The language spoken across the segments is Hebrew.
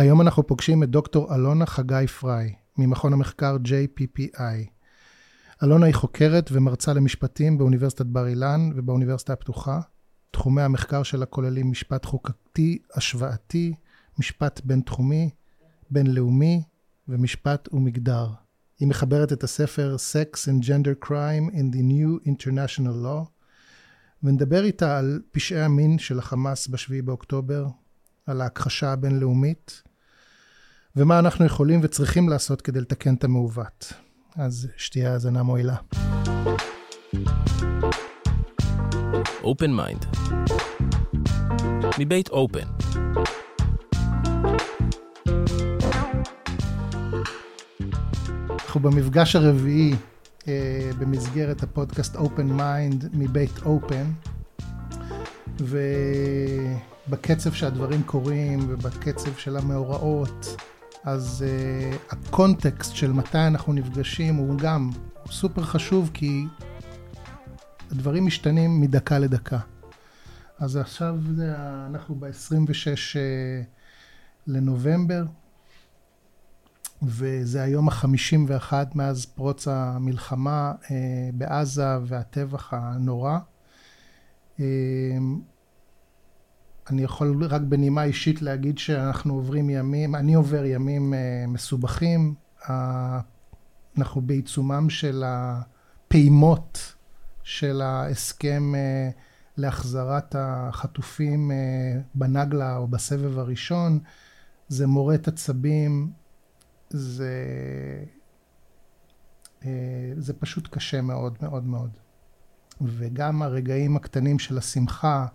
היום אנחנו פוגשים את דוקטור אלונה חגי פריי, ממכון המחקר JPPI. אלונה היא חוקרת ומרצה למשפטים באוניברסיטת בר אילן ובאוניברסיטה הפתוחה. תחומי המחקר שלה כוללים משפט חוקתי השוואתי, משפט בינתחומי, בינלאומי ומשפט ומגדר. היא מחברת את הספר Sex and Gender Crime in the New International Law, ונדבר איתה על פשעי המין של החמאס ב-7 באוקטובר, על ההכחשה הבינלאומית, ומה אנחנו יכולים וצריכים לעשות כדי לתקן את המעוות. אז שתהיה האזנה מועילה. Open Mind מבית Open אנחנו במפגש הרביעי אה, במסגרת הפודקאסט Open Mind מבית Open, ובקצב שהדברים קורים ובקצב של המאורעות, אז אה, הקונטקסט של מתי אנחנו נפגשים הוא גם סופר חשוב כי הדברים משתנים מדקה לדקה. אז עכשיו אנחנו ב-26 אה, לנובמבר, וזה היום החמישים ואחת מאז פרוץ המלחמה אה, בעזה והטבח הנורא. אה, אני יכול רק בנימה אישית להגיד שאנחנו עוברים ימים, אני עובר ימים אה, מסובכים. אנחנו בעיצומם של הפעימות של ההסכם להחזרת החטופים בנגלה או בסבב הראשון. זה מורט עצבים, זה, אה, זה פשוט קשה מאוד מאוד מאוד. וגם הרגעים הקטנים של השמחה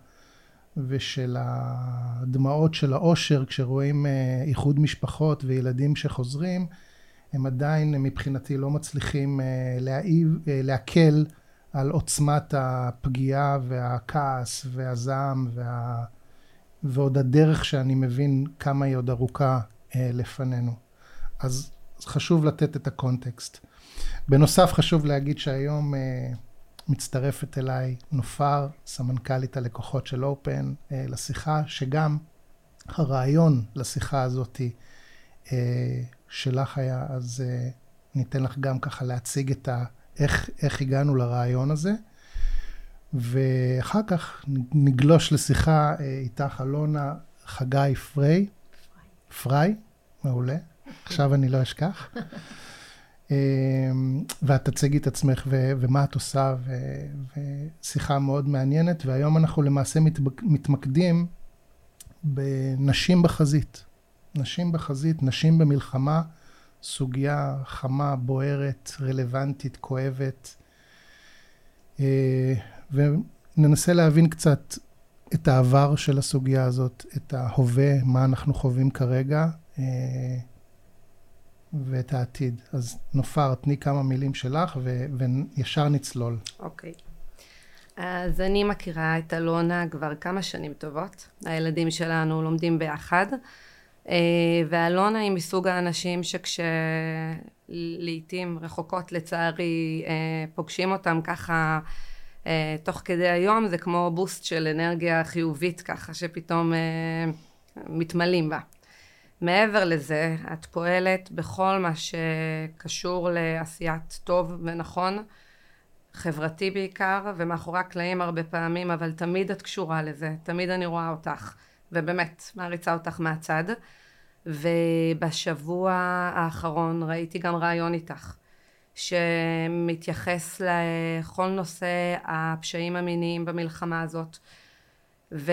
ושל הדמעות של האושר כשרואים אה, איחוד משפחות וילדים שחוזרים, הם עדיין מבחינתי לא מצליחים אה, להעיב, להקל על עוצמת הפגיעה והכעס והזעם וה... ועוד הדרך שאני מבין כמה היא עוד ארוכה לפנינו. אז חשוב לתת את הקונטקסט. בנוסף חשוב להגיד שהיום מצטרפת אליי נופר, סמנכ"לית הלקוחות של אופן, uh, לשיחה, שגם הרעיון לשיחה הזאת uh, שלך היה, אז uh, ניתן לך גם ככה להציג את ה... איך, איך הגענו לרעיון הזה. ואחר כך נגלוש לשיחה איתך, אלונה חגי פריי. פריי, מעולה. עכשיו אני לא אשכח. אמ, ואת תציגי את עצמך ו- ומה את עושה, ו- ושיחה מאוד מעניינת, והיום אנחנו למעשה מת- מתמקדים בנשים בחזית. נשים בחזית, נשים במלחמה, סוגיה חמה, בוערת, רלוונטית, כואבת. אה, וננסה להבין קצת את העבר של הסוגיה הזאת, את ההווה, מה אנחנו חווים כרגע. ואת העתיד. אז נופר, תני כמה מילים שלך ו- וישר נצלול. אוקיי. Okay. אז אני מכירה את אלונה כבר כמה שנים טובות. הילדים שלנו לומדים ביחד. אה, ואלונה היא מסוג האנשים שכשלעיתים רחוקות לצערי אה, פוגשים אותם ככה אה, תוך כדי היום זה כמו בוסט של אנרגיה חיובית ככה שפתאום מתמלאים בה. מעבר לזה, את פועלת בכל מה שקשור לעשיית טוב ונכון, חברתי בעיקר, ומאחורי הקלעים הרבה פעמים, אבל תמיד את קשורה לזה, תמיד אני רואה אותך, ובאמת, מעריצה אותך מהצד. ובשבוע האחרון ראיתי גם ראיון איתך, שמתייחס לכל נושא הפשעים המיניים במלחמה הזאת. ו...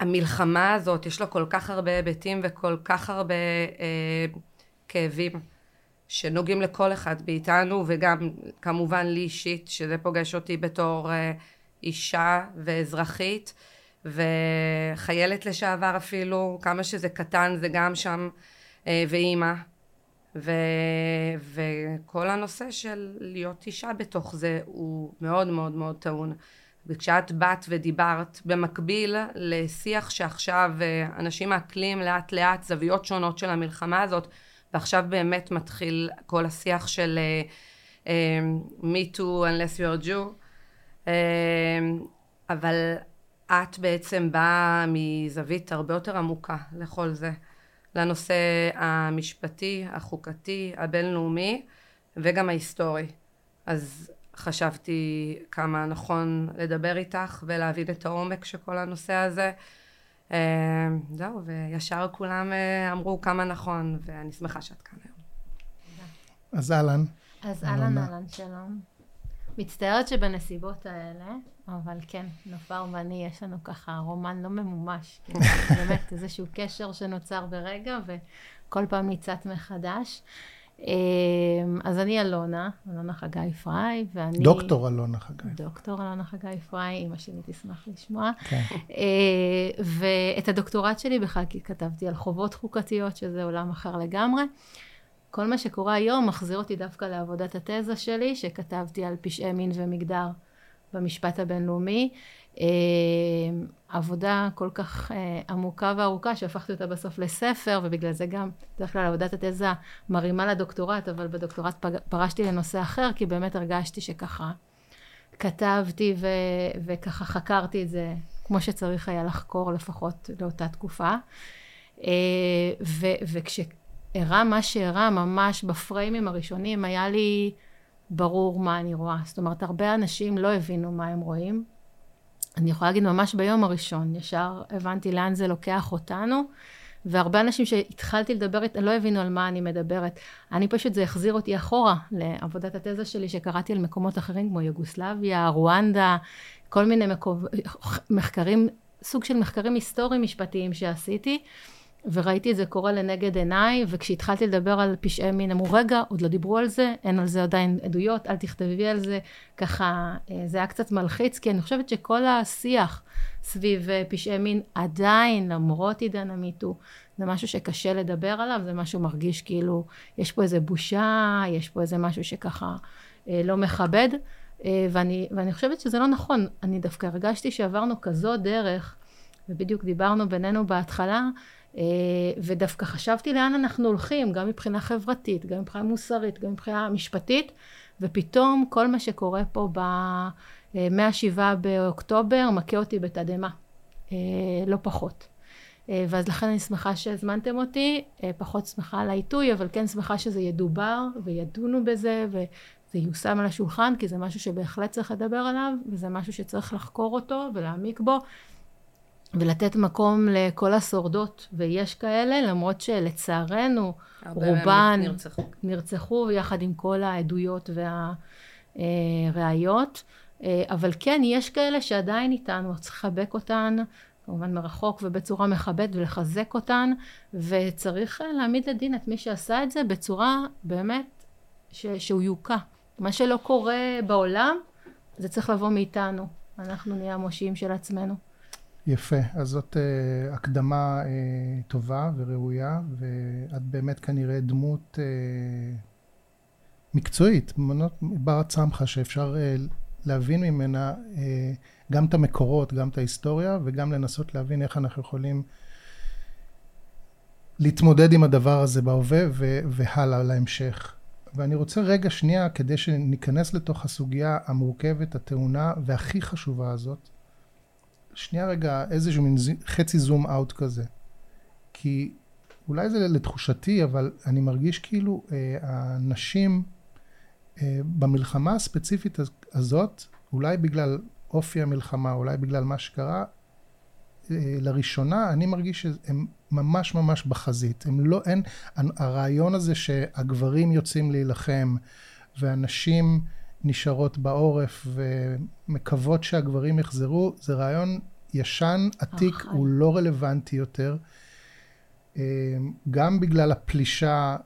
המלחמה הזאת, יש לה כל כך הרבה היבטים וכל כך הרבה אה, כאבים שנוגעים לכל אחד מאיתנו, וגם כמובן לי אישית, שזה פוגש אותי בתור אה, אישה ואזרחית, וחיילת לשעבר אפילו, כמה שזה קטן זה גם שם, אה, ואימא. ו, וכל הנושא של להיות אישה בתוך זה הוא מאוד מאוד מאוד טעון. וכשאת באת ודיברת במקביל לשיח שעכשיו אה, אנשים מעכלים לאט לאט זוויות שונות של המלחמה הזאת ועכשיו באמת מתחיל כל השיח של uh, uh, me too unless you're a Jew uh, אבל את בעצם באה מזווית הרבה יותר עמוקה לכל זה לנושא המשפטי, החוקתי, הבינלאומי וגם ההיסטורי. אז חשבתי כמה נכון לדבר איתך ולהבין את העומק של כל הנושא הזה. אה, זהו, וישר כולם אה, אמרו כמה נכון, ואני שמחה שאת כאן היום. אז אהלן. אז אהלן אהלן, שלום. מצטערת שבנסיבות האלה, אבל כן, נופר ואני, יש לנו ככה רומן לא ממומש. כן, באמת, איזשהו קשר שנוצר ברגע, וכל פעם ניצת מחדש. אמ, אז אני אלונה, אלונה חגי פריי, ואני... דוקטור אלונה חגי. דוקטור אלונה חגי פריי, אימא שלי תשמח לשמוע. כן. אה, ואת הדוקטורט שלי בכלל כתבתי על חובות חוקתיות, שזה עולם אחר לגמרי. כל מה שקורה היום מחזיר אותי דווקא לעבודת התזה שלי, שכתבתי על פשעי מין ומגדר במשפט הבינלאומי. אה, עבודה כל כך אה, עמוקה וארוכה שהפכתי אותה בסוף לספר ובגלל זה גם בדרך כלל עבודת התזה מרימה לדוקטורט אבל בדוקטורט פרשתי לנושא אחר כי באמת הרגשתי שככה כתבתי ו, וככה חקרתי את זה כמו שצריך היה לחקור לפחות לאותה תקופה. אה, ו, וכשאירע מה שאירע ממש בפריימים הראשונים היה לי ברור מה אני רואה. זאת אומרת הרבה אנשים לא הבינו מה הם רואים אני יכולה להגיד ממש ביום הראשון, ישר הבנתי לאן זה לוקח אותנו, והרבה אנשים שהתחלתי לדבר איתם לא הבינו על מה אני מדברת. אני פשוט, זה החזיר אותי אחורה לעבודת התזה שלי שקראתי על מקומות אחרים כמו יוגוסלביה, רואנדה, כל מיני מקוב... מחקרים, סוג של מחקרים היסטוריים משפטיים שעשיתי. וראיתי את זה קורה לנגד עיניי, וכשהתחלתי לדבר על פשעי מין, אמרו, רגע, עוד לא דיברו על זה, אין על זה עדיין עדויות, אל תכתבי על זה. ככה, אה, זה היה קצת מלחיץ, כי אני חושבת שכל השיח סביב אה, פשעי מין, עדיין, למרות עידן המיטו, זה משהו שקשה לדבר עליו, זה משהו מרגיש כאילו, יש פה איזה בושה, יש פה איזה משהו שככה אה, לא מכבד, ואני, ואני חושבת שזה לא נכון. אני דווקא הרגשתי שעברנו כזו דרך, ובדיוק דיברנו בינינו בהתחלה, ודווקא חשבתי לאן אנחנו הולכים, גם מבחינה חברתית, גם מבחינה מוסרית, גם מבחינה משפטית, ופתאום כל מה שקורה פה ב-107 באוקטובר מכה אותי בתדהמה, אה, לא פחות. אה, ואז לכן אני שמחה שהזמנתם אותי, פחות שמחה על העיתוי, אבל כן שמחה שזה ידובר וידונו בזה וזה יושם על השולחן, כי זה משהו שבהחלט צריך לדבר עליו, וזה משהו שצריך לחקור אותו ולהעמיק בו. ולתת מקום לכל השורדות, ויש כאלה, למרות שלצערנו רובן נרצחו. נרצחו יחד עם כל העדויות והראיות, אה, אבל כן, יש כאלה שעדיין איתנו, צריך לחבק אותן, כמובן מרחוק ובצורה מכבדת ולחזק אותן, וצריך להעמיד לדין את מי שעשה את זה בצורה באמת ש- שהוא יוקע. מה שלא קורה בעולם, זה צריך לבוא מאיתנו. אנחנו נהיה המושיעים של עצמנו. יפה, אז זאת uh, הקדמה uh, טובה וראויה, ואת באמת כנראה דמות uh, מקצועית, בר צמחה, שאפשר uh, להבין ממנה uh, גם את המקורות, גם את ההיסטוריה, וגם לנסות להבין איך אנחנו יכולים להתמודד עם הדבר הזה בהווה והלאה להמשך. ואני רוצה רגע שנייה, כדי שניכנס לתוך הסוגיה המורכבת, הטעונה והכי חשובה הזאת, שנייה רגע איזשהו מין חצי זום אאוט כזה. כי אולי זה לתחושתי, אבל אני מרגיש כאילו אה, הנשים אה, במלחמה הספציפית הזאת, אולי בגלל אופי המלחמה, אולי בגלל מה שקרה, אה, לראשונה אני מרגיש שהם ממש ממש בחזית. הם לא, אין, הרעיון הזה שהגברים יוצאים להילחם והנשים נשארות בעורף ומקוות שהגברים יחזרו, זה רעיון ישן, עתיק, אוקיי. הוא לא רלוונטי יותר. אה, גם בגלל הפלישה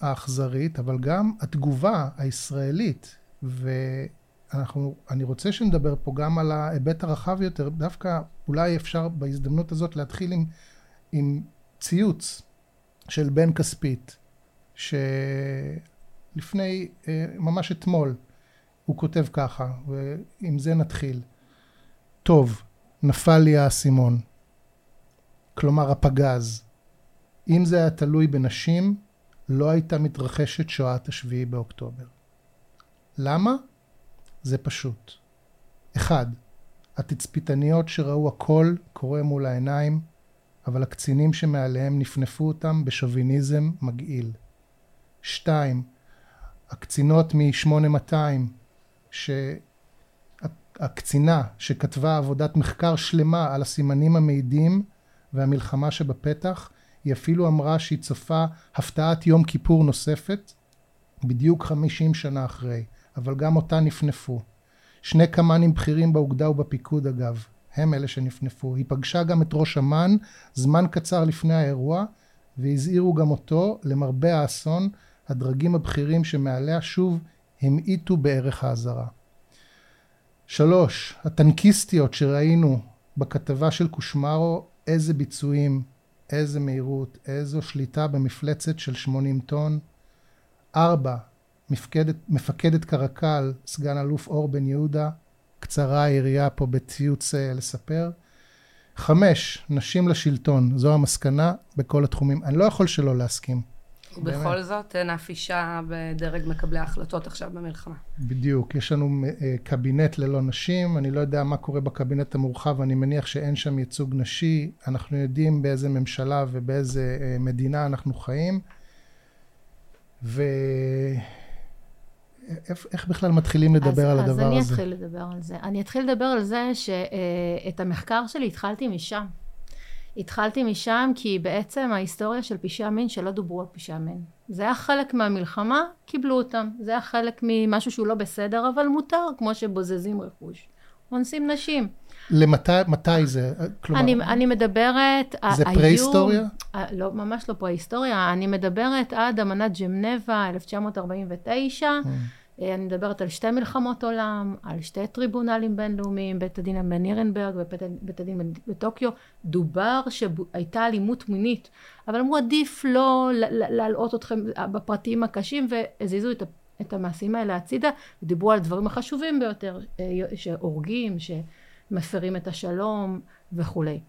האכזרית, אבל גם התגובה הישראלית. ואנחנו, אני רוצה שנדבר פה גם על ההיבט הרחב יותר, דווקא אולי אפשר בהזדמנות הזאת להתחיל עם, עם ציוץ של בן כספית, ש... לפני, אה, ממש אתמול, הוא כותב ככה, ועם זה נתחיל. טוב, נפל לי האסימון. כלומר, הפגז. אם זה היה תלוי בנשים, לא הייתה מתרחשת שואת השביעי באוקטובר. למה? זה פשוט. אחד, התצפיתניות שראו הכל קורה מול העיניים, אבל הקצינים שמעליהם נפנפו אותם בשוביניזם מגעיל. שתיים, הקצינות מ-8200, שהקצינה שכתבה עבודת מחקר שלמה על הסימנים המעידים והמלחמה שבפתח, היא אפילו אמרה שהיא צופה הפתעת יום כיפור נוספת, בדיוק 50 שנה אחרי, אבל גם אותה נפנפו. שני קמ"נים בכירים באוגדה ובפיקוד אגב, הם אלה שנפנפו. היא פגשה גם את ראש אמ"ן זמן קצר לפני האירוע, והזהירו גם אותו, למרבה האסון, הדרגים הבכירים שמעליה שוב המעיטו בערך האזהרה. שלוש, הטנקיסטיות שראינו בכתבה של קושמרו, איזה ביצועים, איזה מהירות, איזו שליטה במפלצת של 80 טון. ארבע, מפקדת, מפקדת קרקל, סגן אלוף אור בן יהודה, קצרה היריעה פה בציוץ אה, לספר. חמש, נשים לשלטון, זו המסקנה בכל התחומים. אני לא יכול שלא להסכים. ובכל באמת. זאת אין אף אישה בדרג מקבלי ההחלטות עכשיו במלחמה. בדיוק, יש לנו אה, קבינט ללא נשים, אני לא יודע מה קורה בקבינט המורחב, אני מניח שאין שם ייצוג נשי, אנחנו יודעים באיזה ממשלה ובאיזה אה, מדינה אנחנו חיים, ו... איך בכלל מתחילים לדבר אז, על הדבר הזה? אז אני אתחיל לדבר על זה. אני אתחיל לדבר על זה שאת המחקר שלי התחלתי משם. התחלתי משם כי בעצם ההיסטוריה של פשעי המין שלא דוברו על פשעי המין. זה היה חלק מהמלחמה, קיבלו אותם. זה היה חלק ממשהו שהוא לא בסדר, אבל מותר, כמו שבוזזים רכוש. אונסים נשים. למתי זה? כלומר... אני, אני מדברת... זה פרה-היסטוריה? לא, ממש לא פרה-היסטוריה. אני מדברת עד אמנת ג'מנבה, 1949. Mm. אה, אני מדברת על שתי מלחמות עולם, על שתי טריבונלים בינלאומיים, בית הדין בנירנברג ובית הדין בטוקיו. דובר שהייתה אלימות מינית, אבל אמרו עדיף לא להלאות אתכם בפרטים הקשים והזיזו את, את המעשים האלה הצידה ודיברו על הדברים החשובים ביותר, אה, שהורגים, שמפרים את השלום וכולי.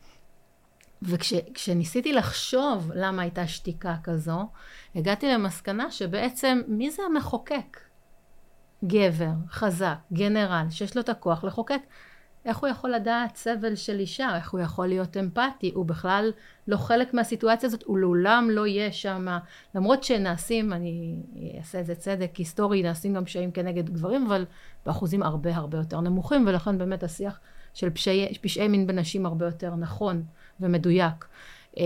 וכשניסיתי לחשוב למה הייתה שתיקה כזו, הגעתי למסקנה שבעצם מי זה המחוקק? גבר, חזק, גנרל, שיש לו את הכוח לחוקק, איך הוא יכול לדעת סבל של אישה? איך הוא יכול להיות אמפתי? הוא בכלל לא חלק מהסיטואציה הזאת, הוא לעולם לא יהיה שם. למרות שנעשים, אני אעשה איזה צדק היסטורי, נעשים גם פשעים כנגד גברים, אבל באחוזים הרבה הרבה יותר נמוכים, ולכן באמת השיח של פשעי, פשעי מין בנשים הרבה יותר נכון ומדויק. אה,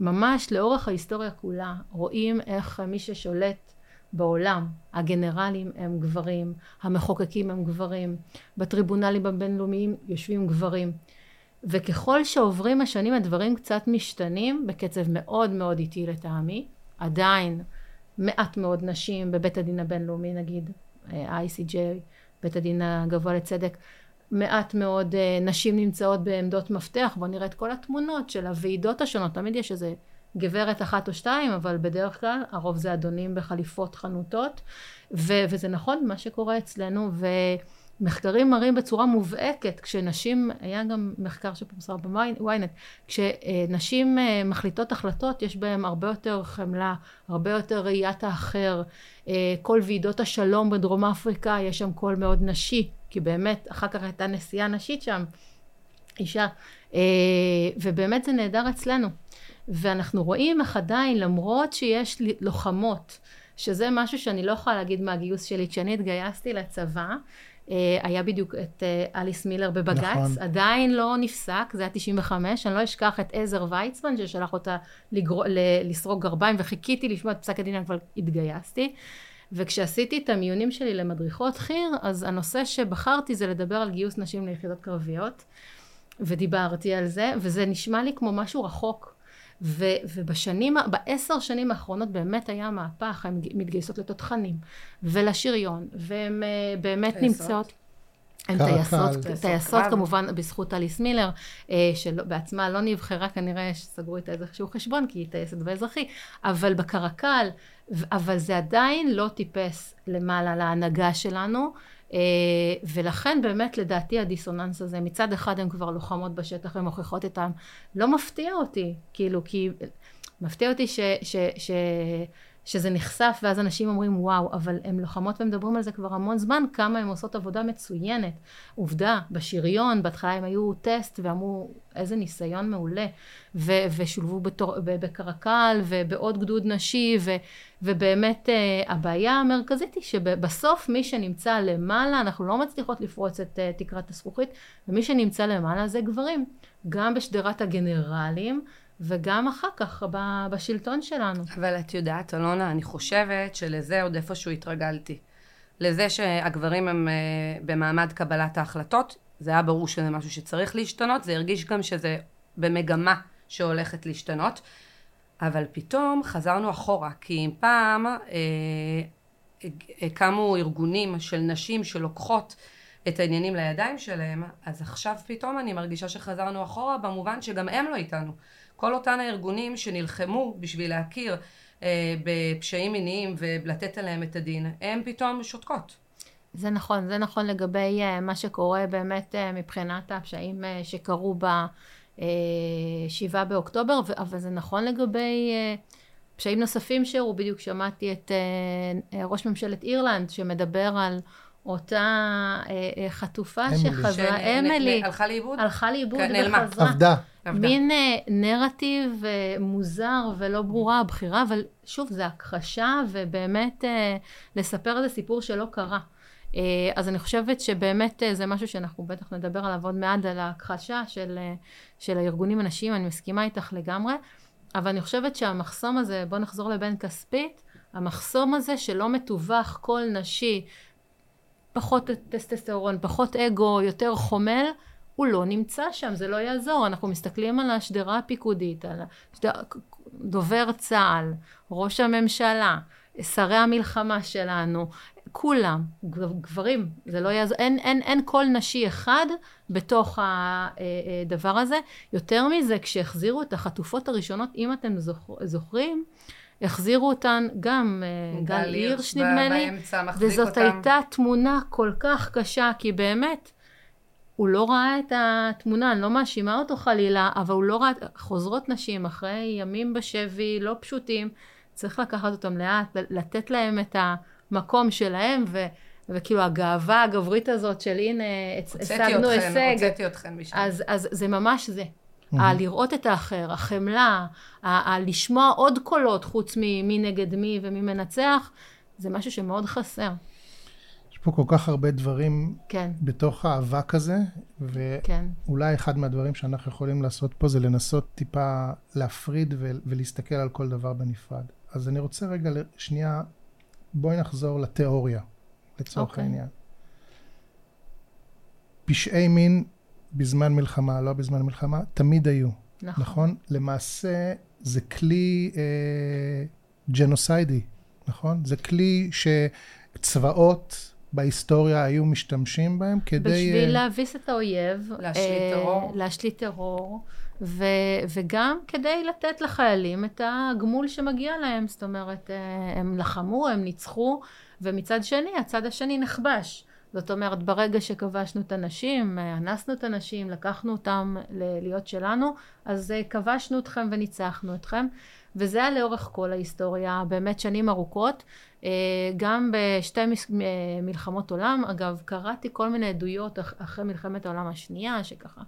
וממש לאורך ההיסטוריה כולה רואים איך מי ששולט בעולם. הגנרלים הם גברים, המחוקקים הם גברים, בטריבונלים הבינלאומיים יושבים גברים. וככל שעוברים השנים הדברים קצת משתנים בקצב מאוד מאוד איטי לטעמי. עדיין מעט מאוד נשים בבית הדין הבינלאומי נגיד, ICJ, בית הדין הגבוה לצדק, מעט מאוד אה, נשים נמצאות בעמדות מפתח. בואו נראה את כל התמונות של הוועידות השונות, תמיד יש איזה גברת אחת או שתיים, אבל בדרך כלל הרוב זה אדונים בחליפות חנותות, ו- וזה נכון מה שקורה אצלנו, ומחקרים מראים בצורה מובהקת, כשנשים, היה גם מחקר שפורסם בוויינט, כשנשים אה, מחליטות החלטות, יש בהם הרבה יותר חמלה, הרבה יותר ראיית האחר, אה, כל ועידות השלום בדרום אפריקה, יש שם קול מאוד נשי, כי באמת אחר כך הייתה נשיאה נשית שם, אישה, אה, ובאמת זה נהדר אצלנו. ואנחנו רואים איך עדיין, למרות שיש לוחמות, שזה משהו שאני לא יכולה להגיד מהגיוס שלי, כשאני התגייסתי לצבא, אה, היה בדיוק את אה, אליס מילר בבג"ץ, נכון. עדיין לא נפסק, זה היה 95, אני לא אשכח את עזר ויצמן ששלח אותה לגר... לסרוק גרביים וחיכיתי לשמוע את פסק הדין, אבל התגייסתי. וכשעשיתי את המיונים שלי למדריכות חי"ר, אז הנושא שבחרתי זה לדבר על גיוס נשים ליחידות קרביות, ודיברתי על זה, וזה נשמע לי כמו משהו רחוק. ו, ובשנים, בעשר שנים האחרונות באמת היה מהפך, הן מתגייסות לתותחנים ולשריון, והן uh, באמת טייסות. נמצאות... הן טייסות, טייסות כמובן בזכות אליס מילר, אה, שבעצמה לא נבחרה כנראה שסגרו איתה איזשהו חשבון כי היא טייסת באזרחי, אבל בקרקל, אבל זה עדיין לא טיפס למעלה להנהגה שלנו, אה, ולכן באמת לדעתי הדיסוננס הזה, מצד אחד הן כבר לוחמות בשטח ומוכיחות איתן, לא מפתיע אותי, כאילו, כי מפתיע אותי ש, ש, ש, שזה נחשף, ואז אנשים אומרים, וואו, אבל הן לוחמות ומדברים על זה כבר המון זמן, כמה הן עושות עבודה מצוינת. עובדה, בשריון, בהתחלה הם היו טסט, ואמרו, איזה ניסיון מעולה, ו- ושולבו בתור, בקרקל, ובעוד גדוד נשי, ו- ובאמת uh, הבעיה המרכזית היא שבסוף מי שנמצא למעלה, אנחנו לא מצליחות לפרוץ את uh, תקרת הזכוכית, ומי שנמצא למעלה זה גברים. גם בשדרת הגנרלים, וגם אחר כך בשלטון שלנו. אבל את יודעת, אלונה, אני חושבת שלזה עוד איפשהו התרגלתי. לזה שהגברים הם אה, במעמד קבלת ההחלטות, זה היה ברור שזה משהו שצריך להשתנות, זה הרגיש גם שזה במגמה שהולכת להשתנות, אבל פתאום חזרנו אחורה, כי אם פעם אה, קמו ארגונים של נשים שלוקחות את העניינים לידיים שלהם, אז עכשיו פתאום אני מרגישה שחזרנו אחורה במובן שגם הם לא איתנו. כל אותן הארגונים שנלחמו בשביל להכיר אה, בפשעים מיניים ולתת עליהם את הדין, הם פתאום שותקות. זה נכון, זה נכון לגבי uh, מה שקורה באמת uh, מבחינת הפשעים uh, שקרו ב-7 uh, באוקטובר, אבל זה נכון לגבי uh, פשעים נוספים שהראו, בדיוק שמעתי את uh, ראש ממשלת אירלנד שמדבר על אותה uh, חטופה שחזרה, אמילי, הלכה לאיבוד? הלכה לאיבוד כן, וחזרה. עבדה. מין נרטיב מוזר ולא ברורה הבחירה, אבל שוב, זה הכחשה ובאמת לספר איזה סיפור שלא קרה. אז אני חושבת שבאמת זה משהו שאנחנו בטח נדבר עליו עוד מעט, על ההכחשה של, של הארגונים הנשיים, אני מסכימה איתך לגמרי, אבל אני חושבת שהמחסום הזה, בוא נחזור לבן כספית, המחסום הזה שלא מתווך קול נשי, פחות טסטוסטרון, פחות אגו, יותר חומל, הוא לא נמצא שם, זה לא יעזור. אנחנו מסתכלים על השדרה הפיקודית, על השדר... דובר צה"ל, ראש הממשלה, שרי המלחמה שלנו, כולם, גברים, זה לא יעזור, אין, אין, אין קול נשי אחד בתוך הדבר הזה. יותר מזה, כשהחזירו את החטופות הראשונות, אם אתם זוכר, זוכרים, החזירו אותן גם אה, גל הירש נדמה לי, וזאת אותם. הייתה תמונה כל כך קשה, כי באמת, הוא לא ראה את התמונה, אני לא מאשימה אותו חלילה, אבל הוא לא ראה, חוזרות נשים אחרי ימים בשבי לא פשוטים, צריך לקחת אותם לאט, לתת להם את המקום שלהם, ו... וכאילו הגאווה הגברית הזאת של הנה, השגנו הישג. הוצאתי אתכם משם. אז, אז זה ממש זה. Mm-hmm. לראות את האחר, החמלה, לשמוע עוד קולות חוץ ממי נגד מי ומי מנצח, זה משהו שמאוד חסר. פה כל כך הרבה דברים כן. בתוך האבק הזה, כן. ואולי אחד מהדברים שאנחנו יכולים לעשות פה זה לנסות טיפה להפריד ו- ולהסתכל על כל דבר בנפרד. אז אני רוצה רגע, שנייה, בואי נחזור לתיאוריה, לצורך okay. אוקיי. העניין. פשעי מין בזמן מלחמה, לא בזמן מלחמה, תמיד היו. נכון. נכון? למעשה זה כלי אה, ג'נוסיידי, נכון? זה כלי שצבאות בהיסטוריה היו משתמשים בהם כדי... בשביל uh... להביס את האויב. להשליט uh, טרור. להשליט טרור. ו, וגם כדי לתת לחיילים את הגמול שמגיע להם. זאת אומרת, uh, הם לחמו, הם ניצחו, ומצד שני, הצד השני נכבש. זאת אומרת, ברגע שכבשנו את הנשים, אנסנו את הנשים, לקחנו אותם להיות שלנו, אז כבשנו אתכם וניצחנו אתכם. וזה היה לאורך כל ההיסטוריה, באמת שנים ארוכות. אה, גם בשתי אה, מלחמות עולם, אגב, קראתי כל מיני עדויות אחרי מלחמת העולם השנייה, שככה,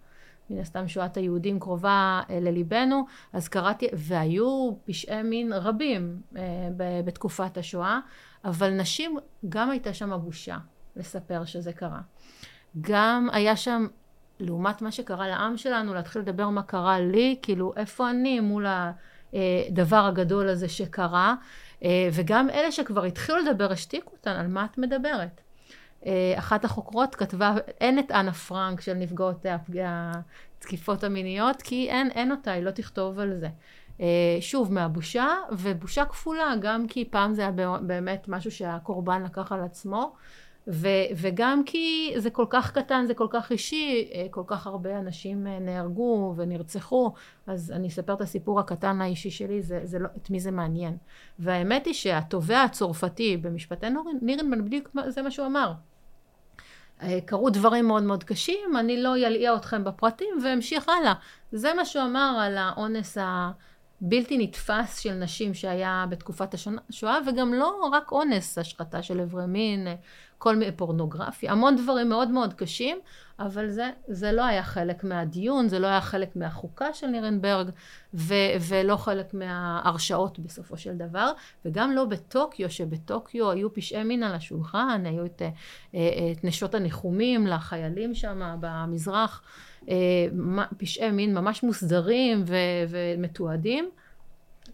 מן הסתם שואת היהודים קרובה אה, לליבנו, אז קראתי, והיו פשעי מין רבים בתקופת השואה, אבל נשים, גם הייתה שם הבושה לספר שזה קרה. גם היה שם לעומת מה שקרה לעם שלנו, להתחיל לדבר מה קרה לי, כאילו איפה אני מול הדבר הגדול הזה שקרה, אה, וגם אלה שכבר התחילו לדבר השתיקו אותן, על מה את מדברת? אה, אחת החוקרות כתבה, אין את אנה פרנק של נפגעות התקיפות המיניות, כי אין, אין אותה, היא לא תכתוב על זה. אה, שוב, מהבושה, ובושה כפולה, גם כי פעם זה היה באמת משהו שהקורבן לקח על עצמו, ו, וגם כי זה כל כך קטן, זה כל כך אישי, אה, כל כך הרבה אנשים אה, נהרגו ונרצחו, אז אני אספר את הסיפור הקטן האישי שלי, זה, זה לא, את מי זה מעניין. והאמת היא שהתובע הצרפתי במשפטי נירנבן, בדיוק זה מה שהוא אמר. אה, קרו דברים מאוד מאוד קשים, אני לא אלאה אתכם בפרטים והמשיך הלאה. זה מה שהוא אמר על האונס בלתי נתפס של נשים שהיה בתקופת השואה, וגם לא רק אונס, השחתה של אברי מין, כל מיני פורנוגרפיה, המון דברים מאוד מאוד קשים, אבל זה, זה לא היה חלק מהדיון, זה לא היה חלק מהחוקה של נירנברג, ו, ולא חלק מההרשעות בסופו של דבר, וגם לא בטוקיו, שבטוקיו היו פשעי מין על השולחן, היו את, אה, את נשות הניחומים לחיילים שם במזרח. אה, פשעי מין ממש מוסדרים ו- ומתועדים.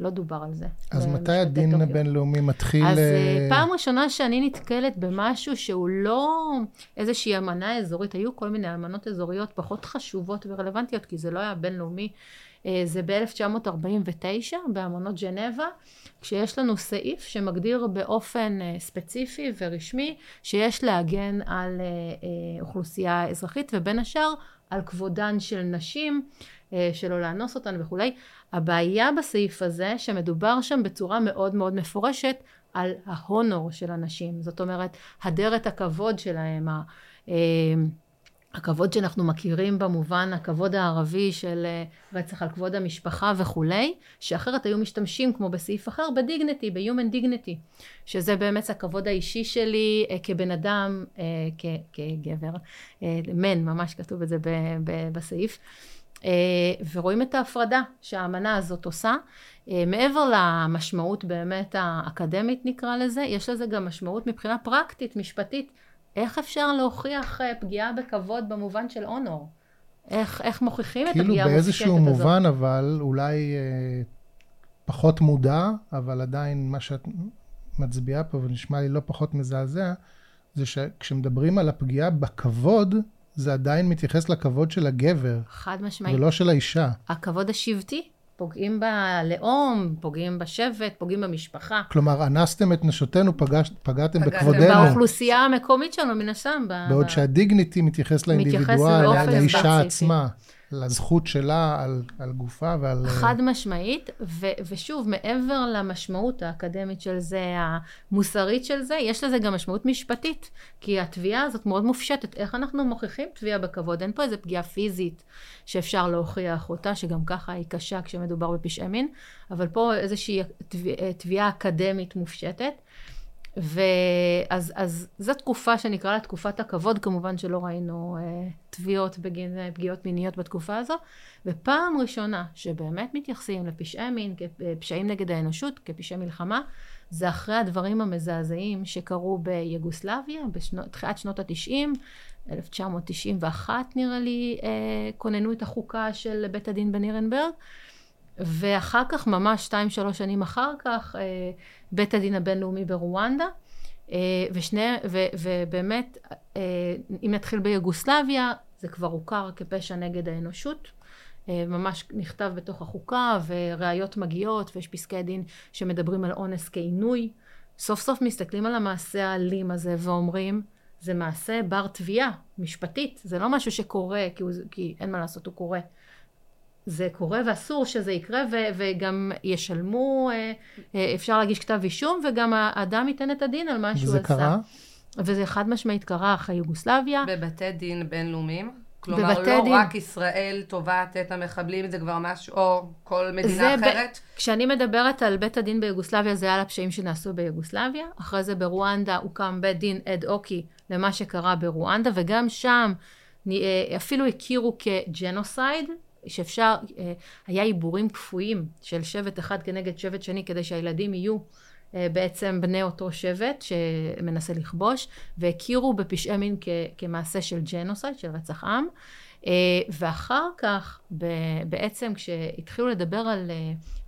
לא דובר על זה. אז מתי הדין הבינלאומי מתחיל... אז uh... פעם ראשונה שאני נתקלת במשהו שהוא לא איזושהי אמנה אזורית, היו כל מיני אמנות אזוריות פחות חשובות ורלוונטיות, כי זה לא היה בינלאומי, זה ב-1949 באמנות ג'נבה, כשיש לנו סעיף שמגדיר באופן ספציפי ורשמי שיש להגן על אוכלוסייה אזרחית, ובין השאר על כבודן של נשים, אה, שלא לאנוס אותן וכולי. הבעיה בסעיף הזה, שמדובר שם בצורה מאוד מאוד מפורשת על ההונור של הנשים. זאת אומרת, הדרת הכבוד שלהם, אה, הכבוד שאנחנו מכירים במובן הכבוד הערבי של אה, רצח על כבוד המשפחה וכולי, שאחרת היו משתמשים כמו בסעיף אחר בדיגנטי, ב-human dignity, שזה באמת הכבוד האישי שלי אה, כבן אדם, אה, כגבר, מן, ממש כתוב את זה בסעיף. ורואים את ההפרדה שהאמנה הזאת עושה. מעבר למשמעות באמת האקדמית נקרא לזה, יש לזה גם משמעות מבחינה פרקטית, משפטית. איך אפשר להוכיח אה, פגיעה בכבוד במובן של אונור? איך, איך מוכיחים כאילו את הפגיעה המופשטת הזאת? כאילו באיזשהו מובן, אבל אולי אה, פחות מודע, אבל עדיין מה שאת מצביעה פה ונשמע לי לא פחות מזעזע, זה שכשמדברים על הפגיעה בכבוד, זה עדיין מתייחס לכבוד של הגבר. חד משמעית. ולא של האישה. הכבוד השבטי. פוגעים בלאום, פוגעים בשבט, פוגעים במשפחה. כלומר, אנסתם את נשותינו, פגש, פגעתם בכבודנו. באוכלוסייה המקומית שלנו, מן הסתם. בעוד ב... שהדיגניטי מתייחס לאינדיבידואל, לאישה עצמה. לזכות שלה על, על גופה ועל... חד משמעית, ו, ושוב, מעבר למשמעות האקדמית של זה, המוסרית של זה, יש לזה גם משמעות משפטית, כי התביעה הזאת מאוד מופשטת. איך אנחנו מוכיחים תביעה בכבוד? אין פה איזה פגיעה פיזית שאפשר להוכיח אותה, שגם ככה היא קשה כשמדובר בפשעי מין, אבל פה איזושהי תביעה אקדמית מופשטת. ואז אז זו תקופה שנקרא לה תקופת הכבוד, כמובן שלא ראינו אה, תביעות בגין אה, פגיעות מיניות בתקופה הזו, ופעם ראשונה שבאמת מתייחסים לפשעי מין, כפשעים נגד האנושות, כפשעי מלחמה, זה אחרי הדברים המזעזעים שקרו ביוגוסלביה, בתחילת שנות התשעים, 1991 נראה לי, אה, כוננו את החוקה של בית הדין בנירנברג. ואחר כך, ממש שתיים, שלוש שנים אחר כך, אה, בית הדין הבינלאומי ברואנדה. אה, ושני, ו, ובאמת, אה, אם נתחיל ביוגוסלביה, זה כבר הוכר כפשע נגד האנושות. ממש נכתב בתוך החוקה, וראיות מגיעות, ויש פסקי דין שמדברים על אונס כעינוי. סוף סוף מסתכלים על המעשה האלים הזה ואומרים, זה מעשה בר תביעה, משפטית. זה לא משהו שקורה, כי, הוא, כי אין מה לעשות, הוא קורה. זה קורה ואסור שזה יקרה ו- וגם ישלמו, אה, אה, אפשר להגיש כתב אישום וגם האדם ייתן את הדין על מה שהוא עשה. וזה קרה? וזה חד משמעית קרה אחרי יוגוסלביה. בבתי דין בינלאומיים? כלומר, לא דין... רק ישראל תובעת את המחבלים, זה כבר משהו, או כל מדינה אחרת? ב... כשאני מדברת על בית הדין ביוגוסלביה, זה על הפשעים שנעשו ביוגוסלביה. אחרי זה ברואנדה הוקם בית דין אד אוקי למה שקרה ברואנדה, וגם שם אה, אפילו הכירו כג'נוסייד, שאפשר, אה, היה עיבורים כפויים של שבט אחד כנגד שבט שני כדי שהילדים יהיו אה, בעצם בני אותו שבט שמנסה לכבוש, והכירו בפשעי מין כ, כמעשה של ג'נוסייד, של רצח עם. אה, ואחר כך, בעצם כשהתחילו לדבר על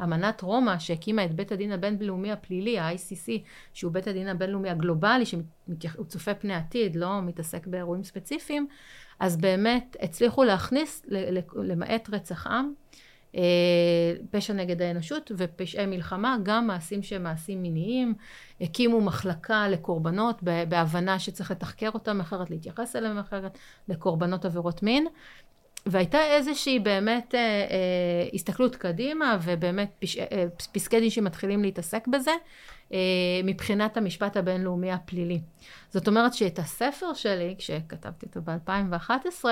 אמנת רומא שהקימה את בית הדין הבינלאומי הפלילי, ה-ICC, שהוא בית הדין הבינלאומי הגלובלי, שהוא צופה פני עתיד, לא מתעסק באירועים ספציפיים, אז באמת הצליחו להכניס, למעט רצח עם, אה, פשע נגד האנושות ופשעי מלחמה, גם מעשים שהם מעשים מיניים, הקימו מחלקה לקורבנות בהבנה שצריך לתחקר אותם אחרת, להתייחס אליהם אחרת, לקורבנות עבירות מין. והייתה איזושהי באמת אה, אה, הסתכלות קדימה ובאמת פש, אה, פסקי דין שמתחילים להתעסק בזה מבחינת המשפט הבינלאומי הפלילי. זאת אומרת שאת הספר שלי, כשכתבתי אותו ב-2011,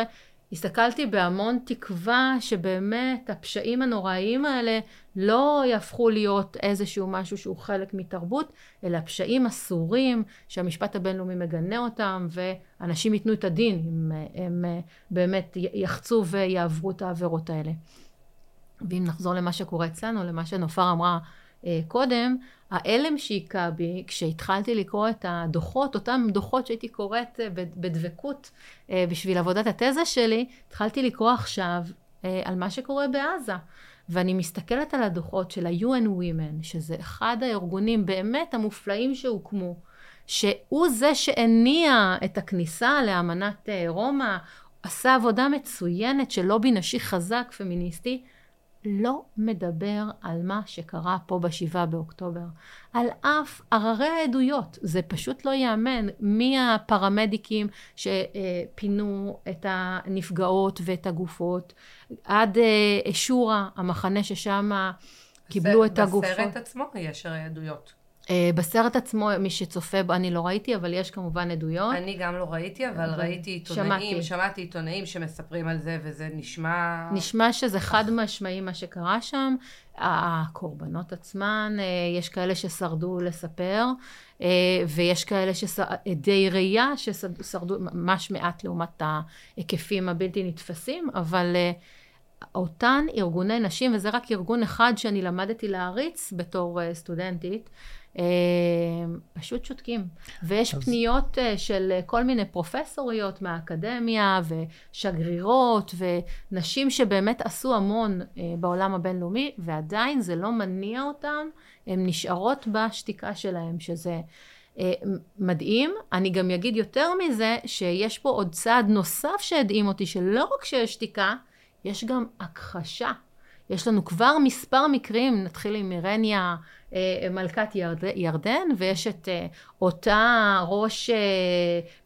הסתכלתי בהמון תקווה שבאמת הפשעים הנוראיים האלה לא יהפכו להיות איזשהו משהו שהוא חלק מתרבות, אלא פשעים אסורים שהמשפט הבינלאומי מגנה אותם ואנשים ייתנו את הדין אם הם באמת יחצו ויעברו את העבירות האלה. ואם נחזור למה שקורה אצלנו, למה שנופר אמרה אה, קודם, ההלם שהיכה בי כשהתחלתי לקרוא את הדוחות, אותם דוחות שהייתי קוראת אה, בדבקות אה, בשביל עבודת התזה שלי, התחלתי לקרוא עכשיו על מה שקורה בעזה. ואני מסתכלת על הדוחות של ה-UN Women, שזה אחד הארגונים באמת המופלאים שהוקמו, שהוא זה שהניע את הכניסה לאמנת רומא, עשה עבודה מצוינת של לובי נשי חזק, פמיניסטי, לא מדבר על מה שקרה פה בשבעה באוקטובר. על אף הררי העדויות. זה פשוט לא ייאמן. מהפרמדיקים שפינו את הנפגעות ואת הגופות, עד אה, שורה, המחנה ששם קיבלו את הגופות. בסרט עצמו יש הרי עדויות. אה, בסרט עצמו, מי שצופה בו, אני לא ראיתי, אבל יש כמובן עדויות. אני גם לא ראיתי, אבל ראיתי עיתונאים, שמעתי. עיתונאים שמספרים על זה, וזה נשמע... נשמע שזה חד משמעי מה שקרה שם. הקורבנות עצמן, אה, יש כאלה ששרדו לספר, אה, ויש כאלה עדי ראייה ששרדו ממש מעט לעומת ההיקפים הבלתי נתפסים, אבל... אותן ארגוני נשים, וזה רק ארגון אחד שאני למדתי להריץ בתור סטודנטית, פשוט שותקים. ויש אז... פניות אה, של כל מיני פרופסוריות מהאקדמיה ושגרירות ונשים שבאמת עשו המון אה, בעולם הבינלאומי ועדיין זה לא מניע אותן, הן נשארות בשתיקה שלהן, שזה מדהים. אני גם אגיד יותר מזה, שיש פה עוד צעד נוסף שהדהים אותי, שלא רק שיש שתיקה, יש גם הכחשה. יש לנו כבר מספר מקרים, נתחיל עם אירניה אה, מלכת ירד, ירדן, ויש את אה, אותה ראש אה,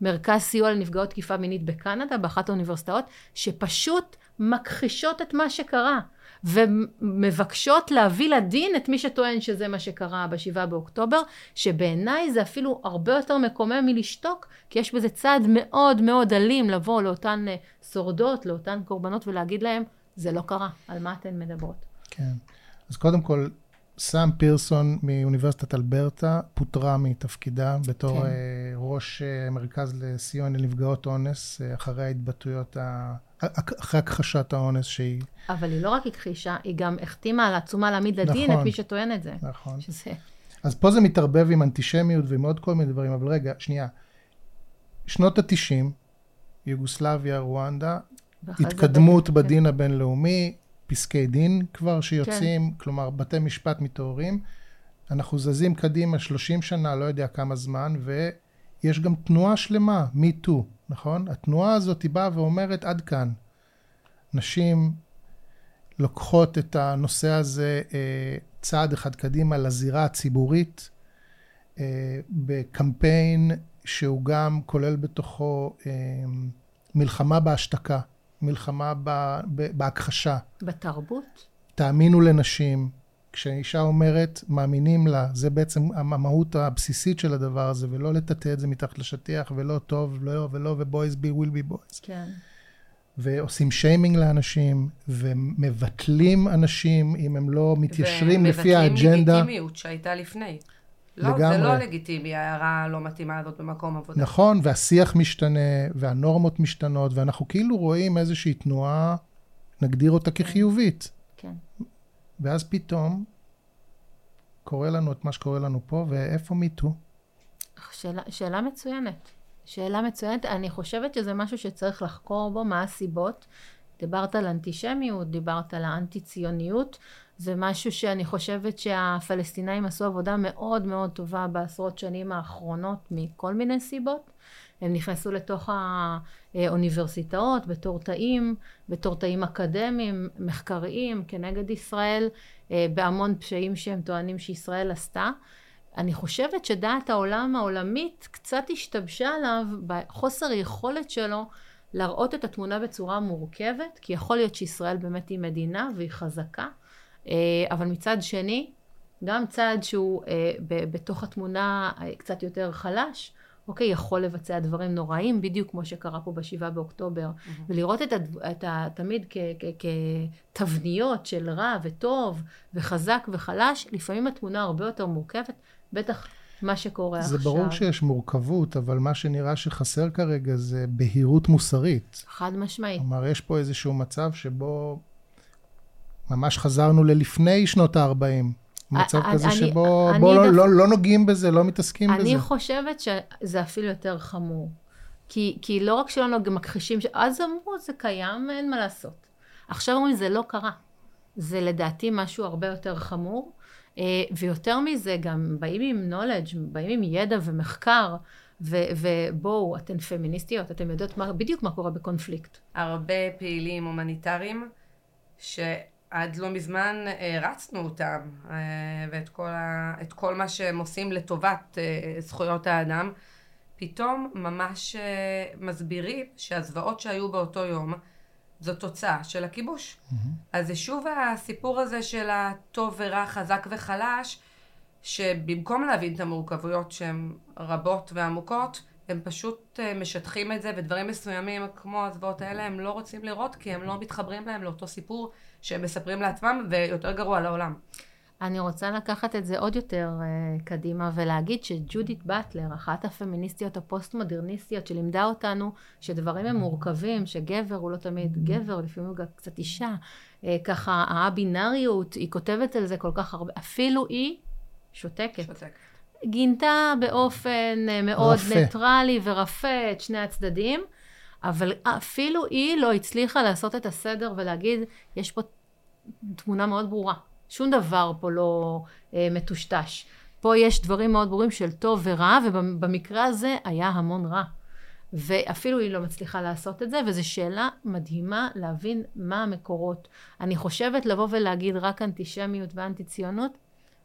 מרכז סיוע לנפגעות תקיפה מינית בקנדה, באחת האוניברסיטאות, שפשוט מכחישות את מה שקרה. ומבקשות להביא לדין את מי שטוען שזה מה שקרה בשבעה באוקטובר, שבעיניי זה אפילו הרבה יותר מקומם מלשתוק, כי יש בזה צעד מאוד מאוד אלים לבוא לאותן שורדות, לאותן קורבנות ולהגיד להם, זה לא קרה, על מה אתן מדברות? כן. אז קודם כל, סאם פירסון מאוניברסיטת אלברטה פוטרה מתפקידה בתור כן. uh, ראש uh, מרכז לסיוע לנפגעות אונס, uh, אחרי ההתבטאויות, ה... אחרי הכחשת האונס שהיא... אבל היא לא רק הכחישה, היא גם החתימה על עצומה להעמיד לדין נכון, את מי שטוען את זה. נכון. שזה... אז פה זה מתערבב עם אנטישמיות ועם עוד כל מיני דברים, אבל רגע, שנייה. שנות ה-90, יוגוסלביה, רואנדה, התקדמות כן. בדין הבינלאומי, פסקי דין כבר שיוצאים, כן. כלומר בתי משפט מתעוררים. אנחנו זזים קדימה 30 שנה, לא יודע כמה זמן, ויש גם תנועה שלמה, MeToo, נכון? התנועה הזאת היא באה ואומרת עד כאן. נשים לוקחות את הנושא הזה אה, צעד אחד קדימה לזירה הציבורית, אה, בקמפיין שהוא גם כולל בתוכו אה, מלחמה בהשתקה. מלחמה בהכחשה. בתרבות? תאמינו לנשים. כשאישה אומרת, מאמינים לה, זה בעצם המהות הבסיסית של הדבר הזה, ולא לטאטא את זה מתחת לשטיח, ולא טוב, לא ולא, ו boys be will be boys. כן. ועושים שיימינג לאנשים, ומבטלים אנשים אם הם לא מתיישרים לפי האג'נדה. ומבטלים לגיטימיות שהייתה לפני. לא, לגמרי. זה לא לגיטימי, ההערה הלא מתאימה הזאת במקום עבודה. נכון, והשיח משתנה, והנורמות משתנות, ואנחנו כאילו רואים איזושהי תנועה, נגדיר אותה. כחיובית. כן. ואז פתאום קורה לנו את מה שקורה לנו פה, ואיפה מיטו? שאלה, שאלה מצוינת. שאלה מצוינת. אני חושבת שזה משהו שצריך לחקור בו, מה הסיבות. דיברת על אנטישמיות, דיברת על האנטי-ציוניות. זה משהו שאני חושבת שהפלסטינאים עשו עבודה מאוד מאוד טובה בעשרות שנים האחרונות מכל מיני סיבות. הם נכנסו לתוך האוניברסיטאות בתור תאים, בתור תאים אקדמיים, מחקריים, כנגד ישראל, אה, בהמון פשעים שהם טוענים שישראל עשתה. אני חושבת שדעת העולם העולמית קצת השתבשה עליו בחוסר יכולת שלו להראות את התמונה בצורה מורכבת, כי יכול להיות שישראל באמת היא מדינה והיא חזקה, אבל מצד שני, גם צד שהוא אה, בתוך התמונה אה, קצת יותר חלש, אוקיי, יכול לבצע דברים נוראים, בדיוק כמו שקרה פה בשבעה באוקטובר, mm-hmm. ולראות את, הד... את ה... תמיד. כתבניות של רע וטוב וחזק וחלש, לפעמים התמונה הרבה יותר מורכבת, בטח מה שקורה זה עכשיו. זה ברור שיש מורכבות, אבל מה שנראה שחסר כרגע זה בהירות מוסרית. חד משמעית. כלומר, יש פה איזשהו מצב שבו ממש חזרנו ללפני שנות ה-40. מצב אני, כזה אני, שבו אני בוא דו... לא, לא, לא נוגעים בזה, לא מתעסקים אני בזה. אני חושבת שזה אפילו יותר חמור. כי, כי לא רק שלא מכחישים, ש... אז אמרו, זה קיים, אין מה לעשות. עכשיו אומרים, זה לא קרה. זה לדעתי משהו הרבה יותר חמור. ויותר מזה, גם באים עם knowledge, באים עם ידע ומחקר, ו- ובואו, אתן פמיניסטיות, אתן יודעות מה, בדיוק מה קורה בקונפליקט. הרבה פעילים הומניטריים, שעד לא מזמן הרצנו אותם, ואת כל, ה- כל מה שהם עושים לטובת זכויות האדם, פתאום ממש מסבירים שהזוועות שהיו באותו יום, זו תוצאה של הכיבוש. Mm-hmm. אז זה שוב הסיפור הזה של הטוב ורע, חזק וחלש, שבמקום להבין את המורכבויות שהן רבות ועמוקות, הם פשוט משטחים את זה, ודברים מסוימים כמו הזוועות האלה הם לא רוצים לראות, כי הם לא מתחברים להם לאותו סיפור שהם מספרים לעצמם, ויותר גרוע לעולם. אני רוצה לקחת את זה עוד יותר uh, קדימה ולהגיד שג'ודית באטלר, אחת הפמיניסטיות הפוסט-מודרניסטיות שלימדה אותנו שדברים הם מורכבים, שגבר הוא לא תמיד גבר, לפעמים הוא גם קצת אישה, uh, ככה הבינאריות, היא כותבת על זה כל כך הרבה, אפילו היא שותקת. שותקת. גינתה באופן uh, מאוד רפה. ניטרלי ורפה את שני הצדדים, אבל אפילו היא לא הצליחה לעשות את הסדר ולהגיד, יש פה תמונה מאוד ברורה. שום דבר פה לא אה, מטושטש. פה יש דברים מאוד ברורים של טוב ורע, ובמקרה הזה היה המון רע. ואפילו היא לא מצליחה לעשות את זה, וזו שאלה מדהימה להבין מה המקורות. אני חושבת לבוא ולהגיד רק אנטישמיות ואנטי ציונות,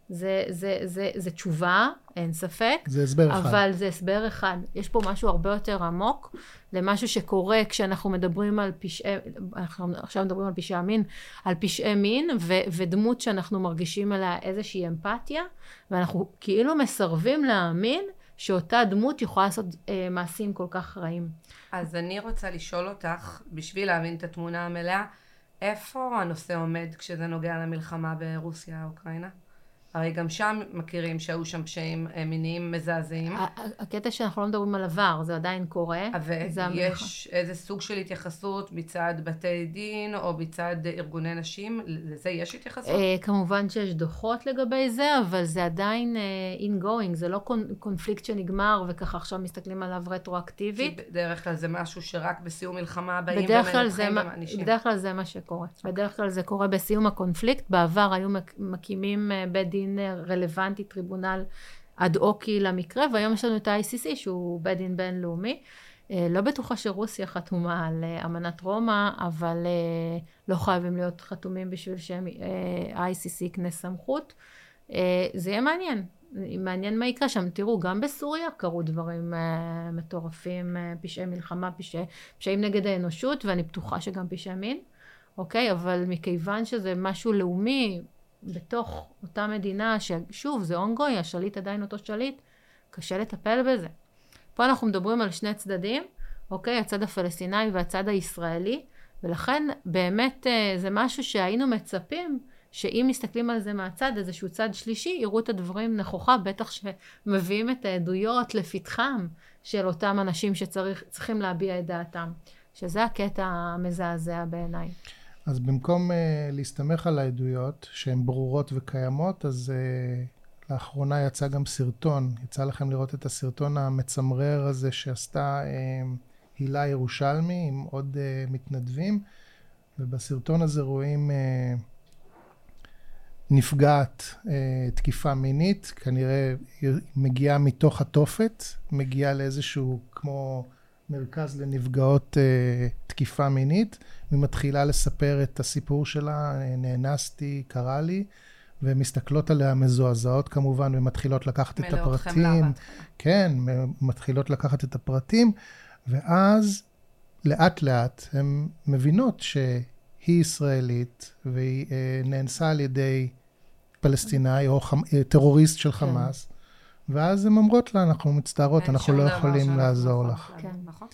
זה, זה, זה, זה תשובה, אין ספק. זה הסבר אחד. אבל זה הסבר אחד. יש פה משהו הרבה יותר עמוק למשהו שקורה כשאנחנו מדברים על פשעי, אנחנו עכשיו מדברים על פשעי המין, על פשעי מין, ו, ודמות שאנחנו מרגישים עליה איזושהי אמפתיה, ואנחנו כאילו מסרבים להאמין שאותה דמות יכולה לעשות אה, מעשים כל כך רעים. אז אני רוצה לשאול אותך, בשביל להבין את התמונה המלאה, איפה הנושא עומד כשזה נוגע למלחמה ברוסיה-אוקראינה? הרי גם שם מכירים שהיו שם פשעים מיניים מזעזעים. הקטע שאנחנו לא מדברים על עבר, זה עדיין קורה. ויש איזה סוג של התייחסות מצד בתי דין או מצד ארגוני נשים? לזה יש התייחסות? כמובן שיש דוחות לגבי זה, אבל זה עדיין in-going, זה לא קונפליקט שנגמר וככה עכשיו מסתכלים עליו רטרואקטיבית. כי בדרך כלל זה משהו שרק בסיום מלחמה באים ומנתחים ומענישים. בדרך כלל זה מה שקורה. בדרך כלל זה קורה בסיום הקונפליקט. בעבר היו מקימים בית דין דין רלוונטי, טריבונל אד-אוקי למקרה, והיום יש לנו את ה-ICC שהוא בית דין בינלאומי. לא בטוחה שרוסיה חתומה על אמנת רומא, אבל לא חייבים להיות חתומים בשביל שה-ICC יקנה סמכות. זה יהיה מעניין. מעניין מה יקרה שם. תראו, גם בסוריה קרו דברים uh, מטורפים, uh, פשעי מלחמה, פשעי, פשעים נגד האנושות, ואני בטוחה שגם פשעי מין, אוקיי? אבל מכיוון שזה משהו לאומי, בתוך אותה מדינה, ששוב, זה אונגוי, השליט עדיין אותו שליט, קשה לטפל בזה. פה אנחנו מדברים על שני צדדים, אוקיי? הצד הפלסטיני והצד הישראלי, ולכן באמת זה משהו שהיינו מצפים שאם מסתכלים על זה מהצד, איזשהו צד שלישי, יראו את הדברים נכוחה, בטח שמביאים את העדויות לפתחם של אותם אנשים שצריכים להביע את דעתם, שזה הקטע המזעזע בעיניי. אז במקום uh, להסתמך על העדויות שהן ברורות וקיימות, אז uh, לאחרונה יצא גם סרטון, יצא לכם לראות את הסרטון המצמרר הזה שעשתה uh, הילה ירושלמי עם עוד uh, מתנדבים, ובסרטון הזה רואים uh, נפגעת uh, תקיפה מינית, כנראה מגיעה מתוך התופת, מגיעה לאיזשהו כמו... מרכז לנפגעות uh, תקיפה מינית, והיא מתחילה לספר את הסיפור שלה, נאנסתי, קרה לי, ומסתכלות עליה מזועזעות כמובן, ומתחילות לקחת את הפרטים. כן, מתחילות לקחת את הפרטים, ואז לאט לאט הן מבינות שהיא ישראלית, והיא uh, נאנסה על ידי פלסטיני או חמ... טרוריסט של חמאס. כן. ואז הן אומרות לה, אנחנו מצטערות, אנחנו לא יכולים לעזור לך. כן. נכון.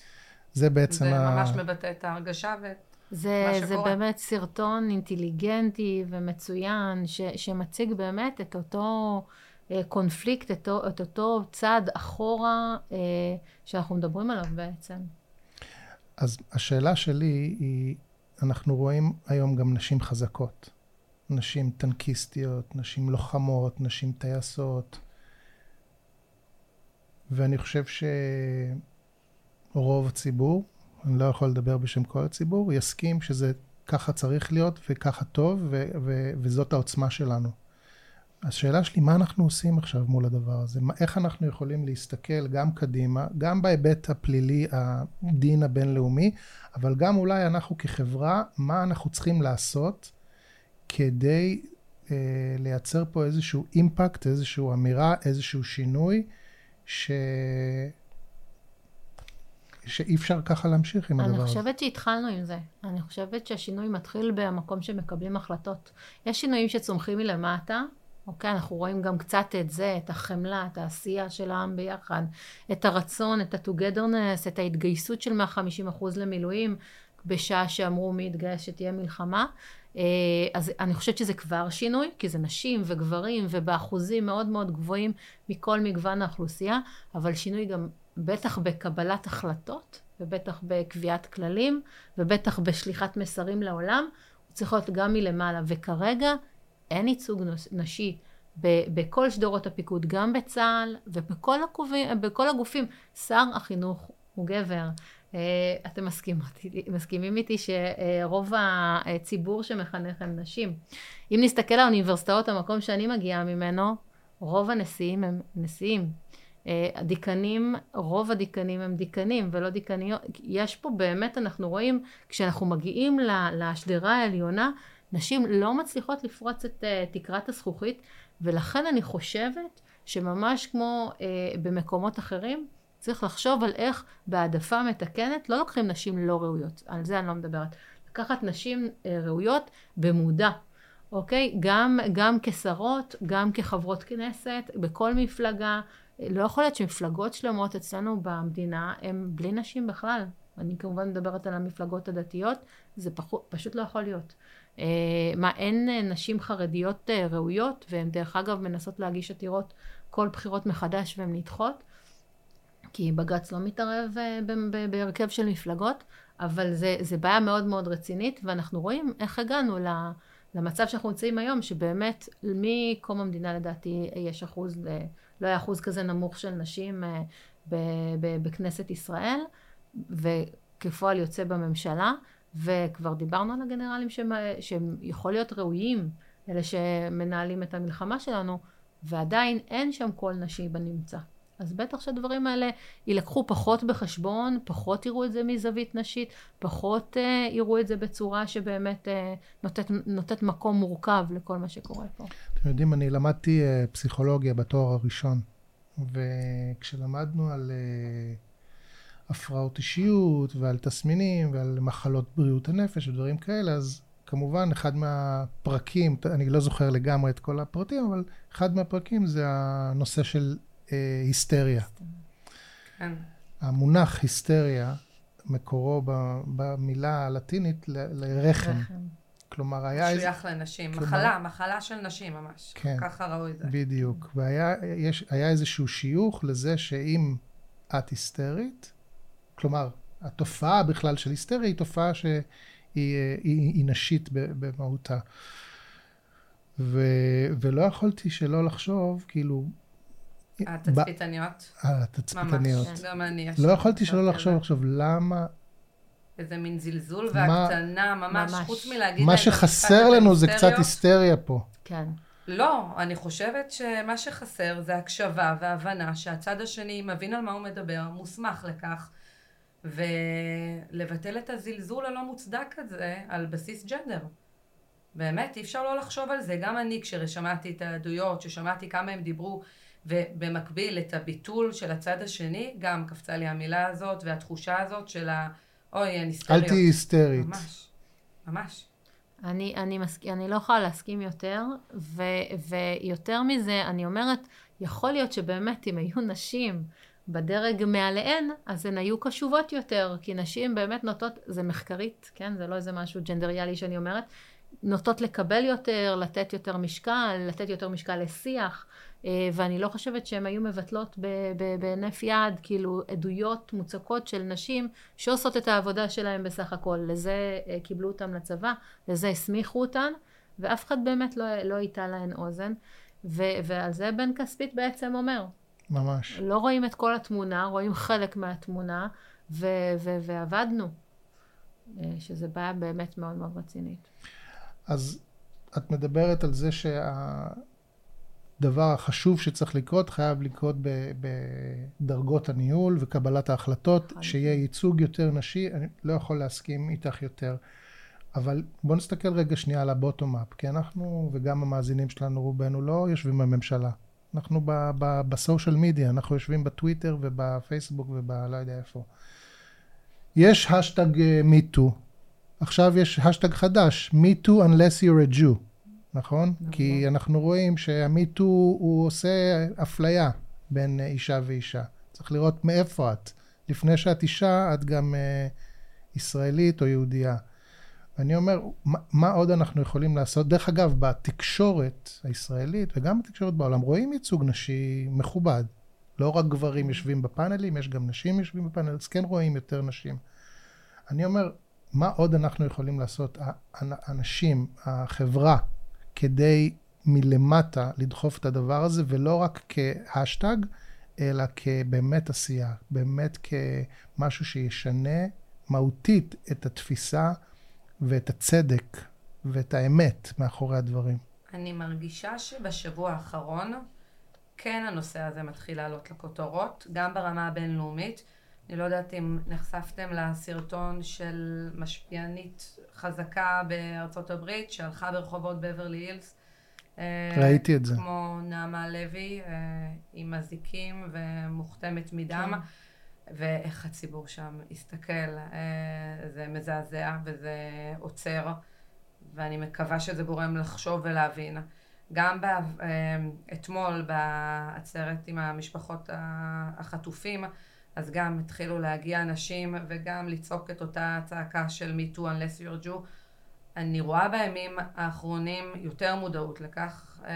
זה בעצם זה ה... ממש מבטא את ההרגשה ו... זה, מה זה שקורה. באמת סרטון אינטליגנטי ומצוין, ש, שמציג באמת את אותו אה, קונפליקט, את, אותו- את אותו צעד אחורה אה, שאנחנו מדברים עליו בעצם. אז השאלה שלי היא, אנחנו רואים היום גם נשים חזקות. נשים טנקיסטיות, נשים לוחמות, נשים טייסות. ואני חושב שרוב הציבור, אני לא יכול לדבר בשם כל הציבור, יסכים שזה ככה צריך להיות וככה טוב, ו- ו- וזאת העוצמה שלנו. השאלה שלי, מה אנחנו עושים עכשיו מול הדבר הזה? מה, איך אנחנו יכולים להסתכל גם קדימה, גם בהיבט הפלילי, הדין הבינלאומי, אבל גם אולי אנחנו כחברה, מה אנחנו צריכים לעשות כדי אה, לייצר פה איזשהו אימפקט, איזושהי אמירה, איזשהו שינוי, ש... שאי אפשר ככה להמשיך עם הדבר אני הזה. חושבת שהתחלנו עם זה. אני חושבת שהשינוי מתחיל במקום שמקבלים החלטות. יש שינויים שצומחים מלמטה, אוקיי? אנחנו רואים גם קצת את זה, את החמלה, את העשייה של העם ביחד, את הרצון, את ה-togetherness, את ההתגייסות של 150% למילואים, בשעה שאמרו מי יתגייס שתהיה מלחמה. אה, אז אני חושבת שזה כבר שינוי, כי זה נשים וגברים ובאחוזים מאוד מאוד גבוהים מכל מגוון האוכלוסייה, אבל שינוי גם בטח בקבלת החלטות, ובטח בקביעת כללים, ובטח בשליחת מסרים לעולם, הוא צריך להיות גם מלמעלה. וכרגע אין ייצוג נשי בכל שדרות הפיקוד, גם בצה"ל ובכל הגופים, בכל הגופים. שר החינוך הוא גבר. אה, אתם מסכימים איתי שרוב הציבור שמחנך הם נשים. אם נסתכל על האוניברסיטאות, המקום שאני מגיעה ממנו, רוב הנשיאים הם נשיאים. אה, הדיקנים, רוב הדיקנים הם דיקנים ולא דיקניות. יש פה באמת, אנחנו רואים, כשאנחנו מגיעים לשדרה העליונה, נשים לא מצליחות לפרוץ את אה, תקרת הזכוכית, ולכן אני חושבת שממש כמו במקומות אחרים, צריך לחשוב על איך בהעדפה מתקנת לא לוקחים נשים לא ראויות, על זה אני לא מדברת. לקחת נשים אה, ראויות במודע. אוקיי? גם, גם כשרות, גם כחברות כנסת, בכל מפלגה. לא יכול להיות שמפלגות שלמות אצלנו במדינה הן בלי נשים בכלל. אני כמובן מדברת על המפלגות הדתיות, זה פחות, פשוט לא יכול להיות. אה, מה, אין אה, נשים חרדיות אה, ראויות, והן דרך אגב מנסות להגיש עתירות כל בחירות מחדש והן נדחות, כי בג"ץ לא מתערב אה, בהרכב של מפלגות, אבל זה, זה בעיה מאוד מאוד רצינית, ואנחנו רואים איך הגענו. למצב שאנחנו נמצאים היום, שבאמת מקום המדינה לדעתי יש אחוז, אה, לא היה אחוז כזה נמוך של נשים אה, בכנסת ישראל, וכפועל יוצא בממשלה, וכבר דיברנו על הגנרלים שהם, שהם יכול להיות ראויים, אלה שמנהלים את המלחמה שלנו, ועדיין אין שם קול נשי בנמצא. אז בטח שהדברים האלה יילקחו פחות בחשבון, פחות יראו את זה מזווית נשית, פחות אה, יראו את זה בצורה שבאמת אה, נותנת, נותנת מקום מורכב לכל מה שקורה פה. אתם יודעים, אני למדתי uh, פסיכולוגיה בתואר הראשון, וכשלמדנו על uh, הפרעות אישיות ועל תסמינים ועל מחלות בריאות הנפש ודברים כאלה, אז כמובן אחד מהפרקים, אני לא זוכר לגמרי את כל הפרטים, אבל אחד מהפרקים זה הנושא של היסטריה. כן. המונח היסטריה, מקורו במילה הלטינית לרחם. רחם. כלומר, היה איזה... משוייך לנשים. כלומר- מחלה, מחלה של נשים ממש. כן. ככה ראו את זה. בדיוק. והיה יש, היה איזשהו שיוך לזה שאם את היסטרית, כלומר, התופעה בכלל של היסטריה היא תופעה שהיא היא, היא נשית ב- במהותה. ו, ולא יכולתי שלא לחשוב, כאילו, התצפיתניות. על התצפיתניות. ממש. גם אני. לא יכולתי שלא לחשוב. עכשיו למה, איזה מין זלזול מה- והקטנה, ממש. חוץ מלהגיד מה שחסר לנו זה קצת. היסטריה פה. כן. לא, אני חושבת שמה שחסר זה הקשבה והבנה שהצד השני מבין על מה הוא מדבר, מוסמך לכך, ולבטל את הזלזול הלא מוצדק הזה על בסיס ג'נדר. באמת, אי אפשר לא לחשוב על זה. גם אני, כששמעתי את העדויות, ששמעתי כמה הם דיברו, ובמקביל את הביטול של הצד השני, גם קפצה לי המילה הזאת והתחושה הזאת של ה... אוי, אל היסטריות. תהיי היסטרית. ממש, ממש. אני, אני, מסכ... אני לא יכולה להסכים יותר, ו, ויותר מזה, אני אומרת, יכול להיות שבאמת אם היו נשים בדרג מעליהן, אז הן היו קשובות יותר, כי נשים באמת נוטות, זה מחקרית, כן? זה לא איזה משהו ג'נדריאלי שאני אומרת, נוטות לקבל יותר, לתת יותר משקל, לתת יותר משקל לשיח, ואני לא חושבת שהן היו מבטלות בהינף יד, כאילו עדויות מוצקות של נשים שעושות את העבודה שלהן בסך הכל. לזה אה, קיבלו אותן לצבא, לזה הסמיכו אותן, ואף אחד באמת לא, לא איתה להן אוזן. ו, ועל זה בן כספית בעצם אומר. ממש. לא רואים את כל התמונה, רואים חלק מהתמונה, ו, ו, ועבדנו. אה, שזה בעיה באמת מאוד מאוד רצינית. אז את מדברת על זה שהדבר החשוב שצריך לקרות חייב לקרות בדרגות הניהול וקבלת ההחלטות, שיהיה ייצוג יותר נשי, אני לא יכול להסכים איתך יותר. אבל בואו נסתכל רגע שנייה על ה bottom up, כי אנחנו וגם המאזינים שלנו רובנו לא יושבים בממשלה. אנחנו ב social media, אנחנו יושבים בטוויטר ובפייסבוק ובלא יודע איפה. יש hashtag me too, uh, עכשיו יש השטג חדש, too unless you're a Jew, נכון? נכון. כי אנחנו רואים שה me too הוא עושה אפליה בין אישה ואישה. צריך לראות מאיפה את. לפני שאת אישה, את גם uh, ישראלית או יהודייה. ואני אומר, מה, מה עוד אנחנו יכולים לעשות? דרך אגב, בתקשורת הישראלית וגם בתקשורת בעולם, רואים ייצוג נשי מכובד. לא רק גברים יושבים בפאנלים, יש גם נשים יושבים בפאנלים, אז כן רואים יותר נשים. אני אומר, מה עוד אנחנו יכולים לעשות, האנשים, החברה, כדי מלמטה לדחוף את הדבר הזה, ולא רק כהשטג, אלא כבאמת עשייה, באמת כמשהו שישנה מהותית את התפיסה ואת הצדק ואת האמת מאחורי הדברים. אני מרגישה שבשבוע האחרון כן הנושא הזה מתחיל לעלות לכותרות, גם ברמה הבינלאומית. אני לא יודעת אם נחשפתם לסרטון של משפיענית חזקה בארצות הברית שהלכה ברחובות בברלי הילס. אה, ראיתי את זה. כמו נעמה לוי, אה, עם אזיקים ומוכתמת מדם. כן. ואיך הציבור שם הסתכל, אה, זה מזעזע וזה עוצר, ואני מקווה שזה גורם לחשוב ולהבין. גם אתמול בעצרת עם המשפחות החטופים, אז גם התחילו להגיע אנשים וגם לצעוק את אותה צעקה של me too unless you're Jew. אני רואה בימים האחרונים יותר מודעות לכך, אה,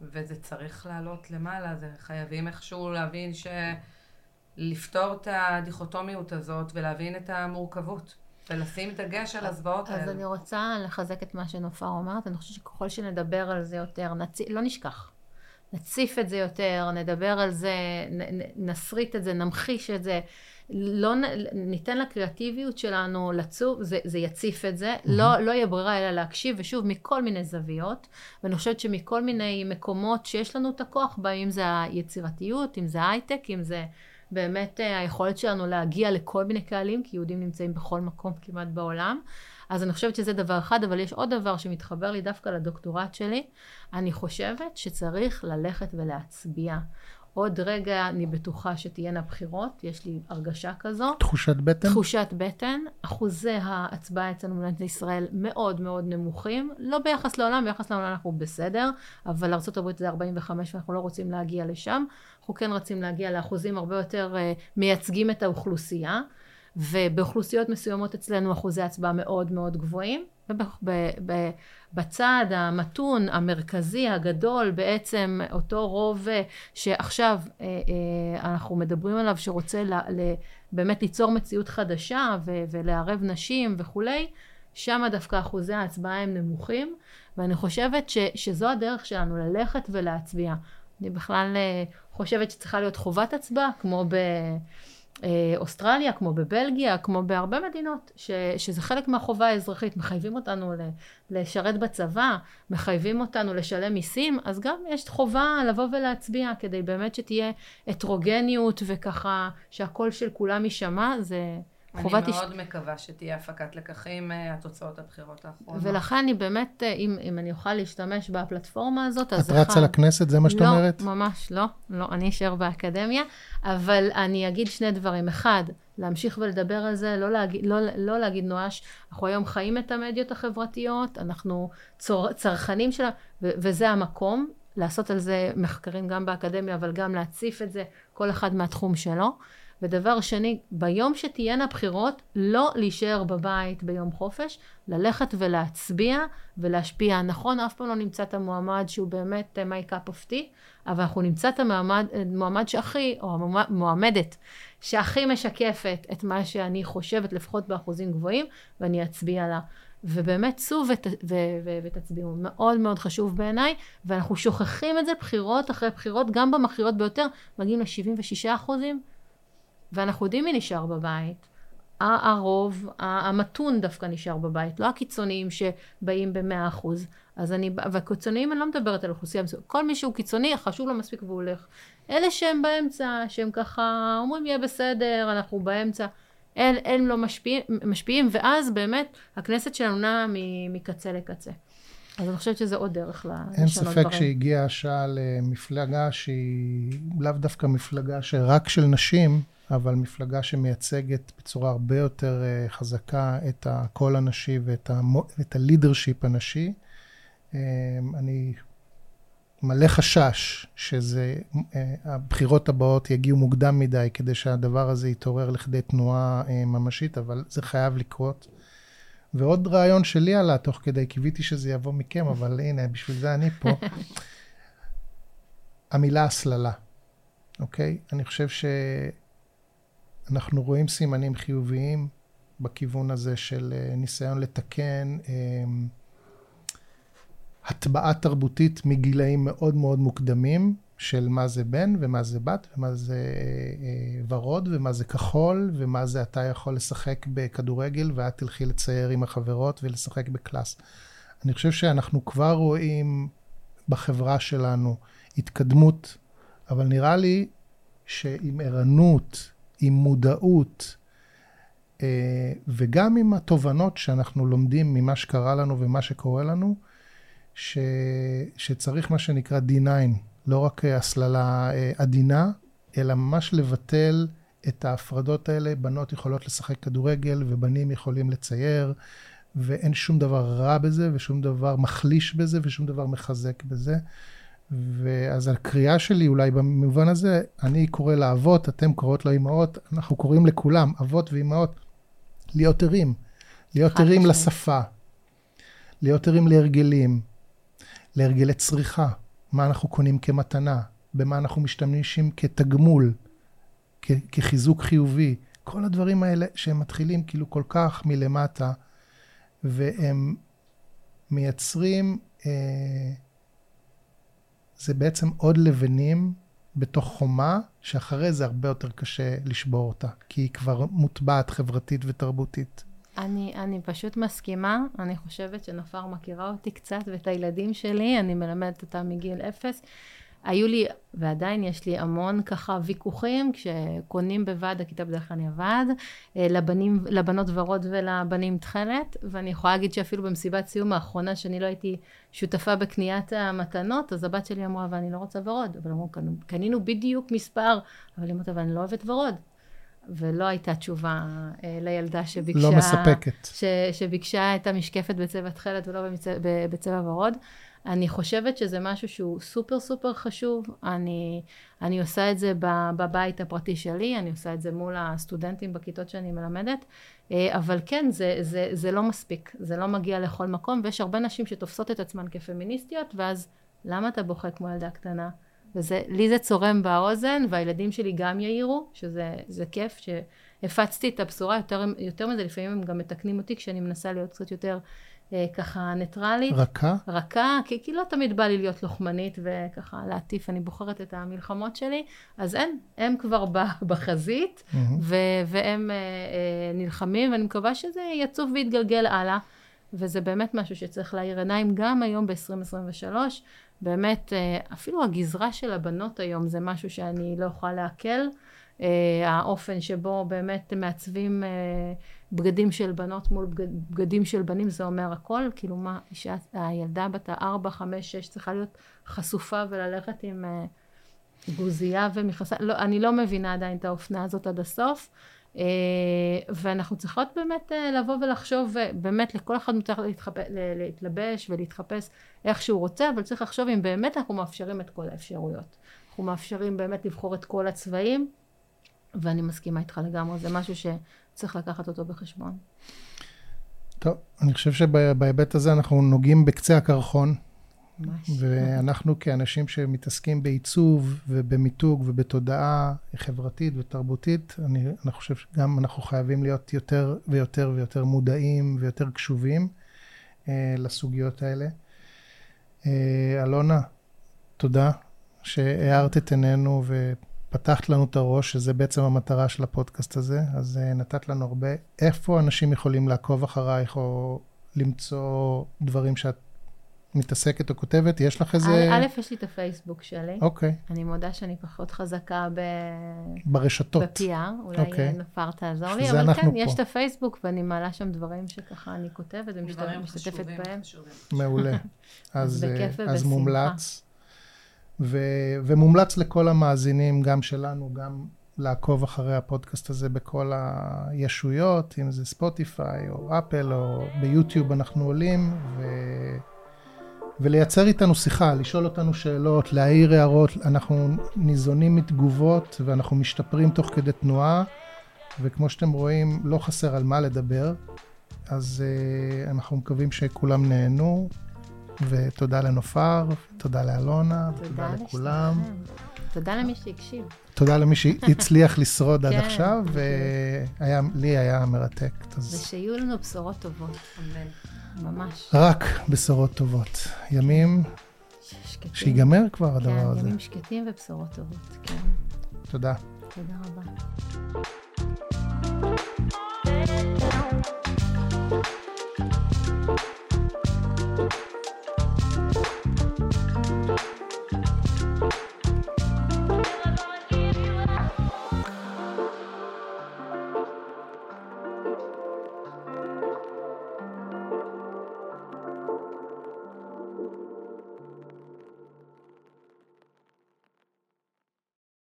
וזה צריך לעלות למעלה, זה חייבים איכשהו להבין שלפתור את הדיכוטומיות הזאת ולהבין את המורכבות. ולשים דגש על הזוועות האלה. אז אני רוצה לחזק את מה שנופר אומרת, אני חושבת שככל שנדבר על זה יותר, נצ... לא נשכח. נציף את זה יותר, נדבר על זה, נסריט את זה, נמחיש את זה, לא ניתן לקריאטיביות שלנו לצוף, זה, זה יציף את זה, mm-hmm. לא, לא יהיה ברירה אלא להקשיב, ושוב, מכל מיני זוויות, ואני חושבת שמכל מיני מקומות שיש לנו את הכוח בהם, אם זה היצירתיות, אם זה הייטק, אם זה באמת אה, היכולת שלנו להגיע לכל מיני קהלים, כי יהודים נמצאים בכל מקום כמעט בעולם. אז אני חושבת שזה דבר אחד, אבל יש עוד דבר שמתחבר לי דווקא לדוקטורט שלי. אני חושבת שצריך ללכת ולהצביע. עוד רגע אני בטוחה שתהיינה בחירות, יש לי הרגשה כזו. תחושת בטן? תחושת בטן. אחוזי ההצבעה אצלנו במדינת ישראל מאוד מאוד נמוכים. לא ביחס לעולם, ביחס לעולם אנחנו בסדר, אבל ארה"ב זה 45 ואנחנו לא רוצים להגיע לשם. אנחנו כן רוצים להגיע לאחוזים הרבה יותר uh, מייצגים את האוכלוסייה. ובאוכלוסיות מסוימות אצלנו אחוזי הצבעה מאוד מאוד גבוהים. ובצד המתון, המרכזי, הגדול, בעצם אותו רוב אה, שעכשיו אה, אה, אנחנו מדברים עליו, שרוצה באמת ליצור מציאות חדשה ולערב נשים וכולי, שם דווקא אחוזי ההצבעה הם נמוכים, ואני חושבת שזו הדרך שלנו, ללכת ולהצביע. אני בכלל חושבת שצריכה להיות חובת הצבעה, כמו ב... אה, אוסטרליה, כמו בבלגיה, כמו בהרבה מדינות, ש, שזה חלק מהחובה האזרחית, מחייבים אותנו לשרת בצבא, מחייבים אותנו לשלם מיסים, אז גם יש חובה לבוא ולהצביע כדי באמת שתהיה הטרוגניות וככה שהקול של כולם יישמע, זה חובת... אני מאוד מקווה שתהיה הפקת לקחים מהתוצאות אה, הבחירות האחרונות. ולכן אני באמת, אה, אם, אם אני אוכל להשתמש בפלטפורמה הזאת, אז... את רצה לכנסת, זה מה שאת לא, אומרת? לא, ממש לא. לא, אני אשאר באקדמיה. אבל אני אגיד שני דברים. אחד, להמשיך ולדבר על זה, לא להגיד, לא, לא להגיד נואש. אנחנו היום חיים את המדיות החברתיות, אנחנו צור, צרכנים שלה, ו, וזה המקום. לעשות על זה מחקרים גם באקדמיה, אבל גם להציף את זה, כל אחד מהתחום שלו. ודבר שני, ביום שתהיינה בחירות, לא להישאר בבית ביום חופש, ללכת ולהצביע ולהשפיע. נכון, אף פעם לא נמצא את המועמד שהוא באמת my cup of tea, אבל אנחנו נמצא את המועמד, המועמד שהכי, או המועמדת, שהכי משקפת את מה שאני חושבת, לפחות באחוזים גבוהים, ואני אצביע לה. ובאמת צאו ות, ו, ו, ותצביעו. מאוד מאוד חשוב בעיניי, ואנחנו שוכחים את זה בחירות אחרי בחירות, גם במכריעות ביותר, מגיעים ל-76 אחוזים, ואנחנו יודעים מי נשאר בבית. הרוב, המתון דווקא נשאר בבית, לא הקיצוניים שבאים במאה אחוז. אז אני, והקיצוניים אני לא מדברת על אוכלוסייה מסוימת, כל מי שהוא קיצוני, חשוב לו מספיק והוא הולך. אלה שהם באמצע, שהם ככה אומרים יהיה בסדר, אנחנו באמצע, הם, הם לא משפיע, משפיעים, ואז באמת הכנסת שלנו נעה מקצה לקצה. אז אני חושבת שזה עוד דרך לשנות דברים. אין ספק שהגיעה השעה למפלגה שהיא לאו דווקא מפלגה שרק של נשים, אבל מפלגה שמייצגת בצורה הרבה יותר אה, חזקה את הקול הנשי ואת הלידרשיפ הנשי. אה, אני מלא חשש שזה, אה, הבחירות הבאות יגיעו מוקדם מדי כדי שהדבר הזה יתעורר לכדי תנועה ממשית, אבל זה חייב לקרות. ועוד רעיון שלי עלה תוך כדי, קיוויתי שזה יבוא מכם, אבל הנה, בשביל זה אני פה. המילה הסללה, אוקיי? אני חושב ש... אנחנו רואים סימנים חיוביים בכיוון הזה של אה, ניסיון לתקן אה, הטבעה תרבותית מגילאים מאוד מאוד מוקדמים של מה זה בן ומה זה בת ומה זה אה, ורוד ומה זה כחול ומה זה אתה יכול לשחק בכדורגל ואת תלכי לצייר עם החברות ולשחק בקלאס. אני חושב שאנחנו כבר רואים בחברה שלנו התקדמות, אבל נראה לי שעם ערנות, עם מודעות, אה, וגם עם התובנות שאנחנו לומדים ממה שקרה לנו ומה שקורה לנו, ש, שצריך מה שנקרא D9, לא רק הסללה אה, עדינה, אלא ממש לבטל את ההפרדות האלה. בנות יכולות לשחק כדורגל ובנים יכולים לצייר, ואין שום דבר רע בזה ושום דבר מחליש בזה ושום דבר מחזק בזה. ואז הקריאה שלי אולי במובן הזה, אני קורא לאבות, אתם קוראות לאימהות, אנחנו קוראים לכולם, אבות ואימהות, להיות ערים. להיות ערים לשפה, להיות ערים להרגלים, להרגלי צריכה, מה אנחנו קונים כמתנה, במה אנחנו משתמשים כתגמול, כ- כחיזוק חיובי. כל הדברים האלה שהם מתחילים כאילו כל כך מלמטה, והם מייצרים... אה, זה בעצם עוד לבנים בתוך חומה, שאחרי זה הרבה יותר קשה לשבור אותה, כי היא כבר מוטבעת חברתית ותרבותית. אני, אני פשוט מסכימה, אני חושבת שנופר מכירה אותי קצת ואת הילדים שלי, אני מלמדת אותם מגיל אפס. היו לי, ועדיין יש לי המון ככה ויכוחים, כשקונים בוועד הכיתה בדרך כלל אני הוועד, אה, לבנים, לבנות ורוד ולבנים תכלת, ואני יכולה להגיד שאפילו במסיבת סיום האחרונה, שאני לא הייתי שותפה בקניית המתנות, אז הבת שלי אמרה, ואני לא רוצה ורוד. אבל אמרו, קנינו בדיוק מספר, אבל היא אמרת, אבל אני לא אוהבת ורוד. ולא הייתה תשובה אה, לילדה שביקשה... לא מספקת. ש, שביקשה את המשקפת בצבע תכלת ולא בצבע, בצבע ורוד. אני חושבת שזה משהו שהוא סופר סופר חשוב. אני, אני עושה את זה בבית הפרטי שלי, אני עושה את זה מול הסטודנטים בכיתות שאני מלמדת, אה, אבל כן, זה, זה, זה לא מספיק, זה לא מגיע לכל מקום, ויש הרבה נשים שתופסות את עצמן כפמיניסטיות, ואז למה אתה בוכה כמו ילדה קטנה? וזה, לי זה צורם באוזן, והילדים שלי גם יעירו, שזה כיף, שהפצתי את הבשורה, יותר, יותר מזה, לפעמים הם גם מתקנים אותי כשאני מנסה להיות קצת יותר ככה ניטרלית. רכה? רכה, כי, כי לא תמיד בא לי להיות לוחמנית וככה להטיף, אני בוחרת את המלחמות שלי, אז אין, הם כבר בחזית, mm-hmm. ו, והם אה, אה, נלחמים, ואני מקווה שזה יצוף ויתגלגל הלאה, וזה באמת משהו שצריך להאיר עיניים גם היום ב-2023. באמת, אה, אפילו הגזרה של הבנות היום זה משהו שאני לא יכולה לעכל. האופן שבו באמת מעצבים בגדים של בנות מול בגדים של בנים, זה אומר הכל, כאילו מה, אישה, הילדה בת הארבע, חמש, שש צריכה להיות חשופה וללכת עם גוזייה ומכסה, לא, אני לא מבינה עדיין את האופנה הזאת עד הסוף. אה, ואנחנו צריכות באמת אה, לבוא ולחשוב, אה, באמת לכל אחד מותר להתחפ... להתלבש ולהתחפש איך שהוא רוצה, אבל צריך לחשוב אם באמת אנחנו מאפשרים את כל האפשרויות. אנחנו מאפשרים באמת לבחור את כל הצבעים, ואני מסכימה איתך לגמרי, זה משהו שצריך לקחת אותו בחשבון. טוב, אני חושב שבהיבט הזה אנחנו נוגעים בקצה הקרחון. ממש. ואנחנו כאנשים שמתעסקים בעיצוב ובמיתוג ובתודעה חברתית ותרבותית, אני, אני חושב שגם אנחנו חייבים להיות יותר ויותר ויותר מודעים ויותר קשובים אה, לסוגיות האלה. אה, אלונה, תודה שהארת את עינינו ופתחת לנו את הראש, שזה בעצם המטרה של הפודקאסט הזה. אז אה, נתת לנו הרבה. איפה אנשים יכולים לעקוב אחרייך או למצוא דברים שאת מתעסקת או כותבת? יש לך איזה... א', יש לי את הפייסבוק שלי. אוקיי. אני מודה שאני פחות חזקה ב... ברשתות. ב-PR, אולי אוקיי. נופר תעזור לי, אבל כן, פה. יש את הפייסבוק, ואני מעלה שם דברים שככה אני כותבת ומשתתפת בהם. מעולה. אז, אז מומלץ. ו, ומומלץ לכל המאזינים, גם שלנו, גם לעקוב אחרי הפודקאסט הזה בכל הישויות, אם זה ספוטיפיי או אפל או ביוטיוב אנחנו עולים, ו... ולייצר איתנו שיחה, לשאול אותנו שאלות, להעיר הערות, אנחנו ניזונים מתגובות ואנחנו משתפרים תוך כדי תנועה, וכמו שאתם רואים, לא חסר על מה לדבר, אז uh, אנחנו מקווים שכולם נהנו, ותודה לנופר, תודה לאלונה, תודה, לכולם. תודה למי שהקשיב. תודה למי שהצליח לשרוד עד כן, עכשיו, ולי היה מרתק. ושיהיו לנו בשורות טובות, אמן. ממש. רק בשורות טובות. ימים... שיגמר כבר כן, הדבר הזה. כן, ימים שקטים ובשורות טובות, כן. תודה. תודה רבה.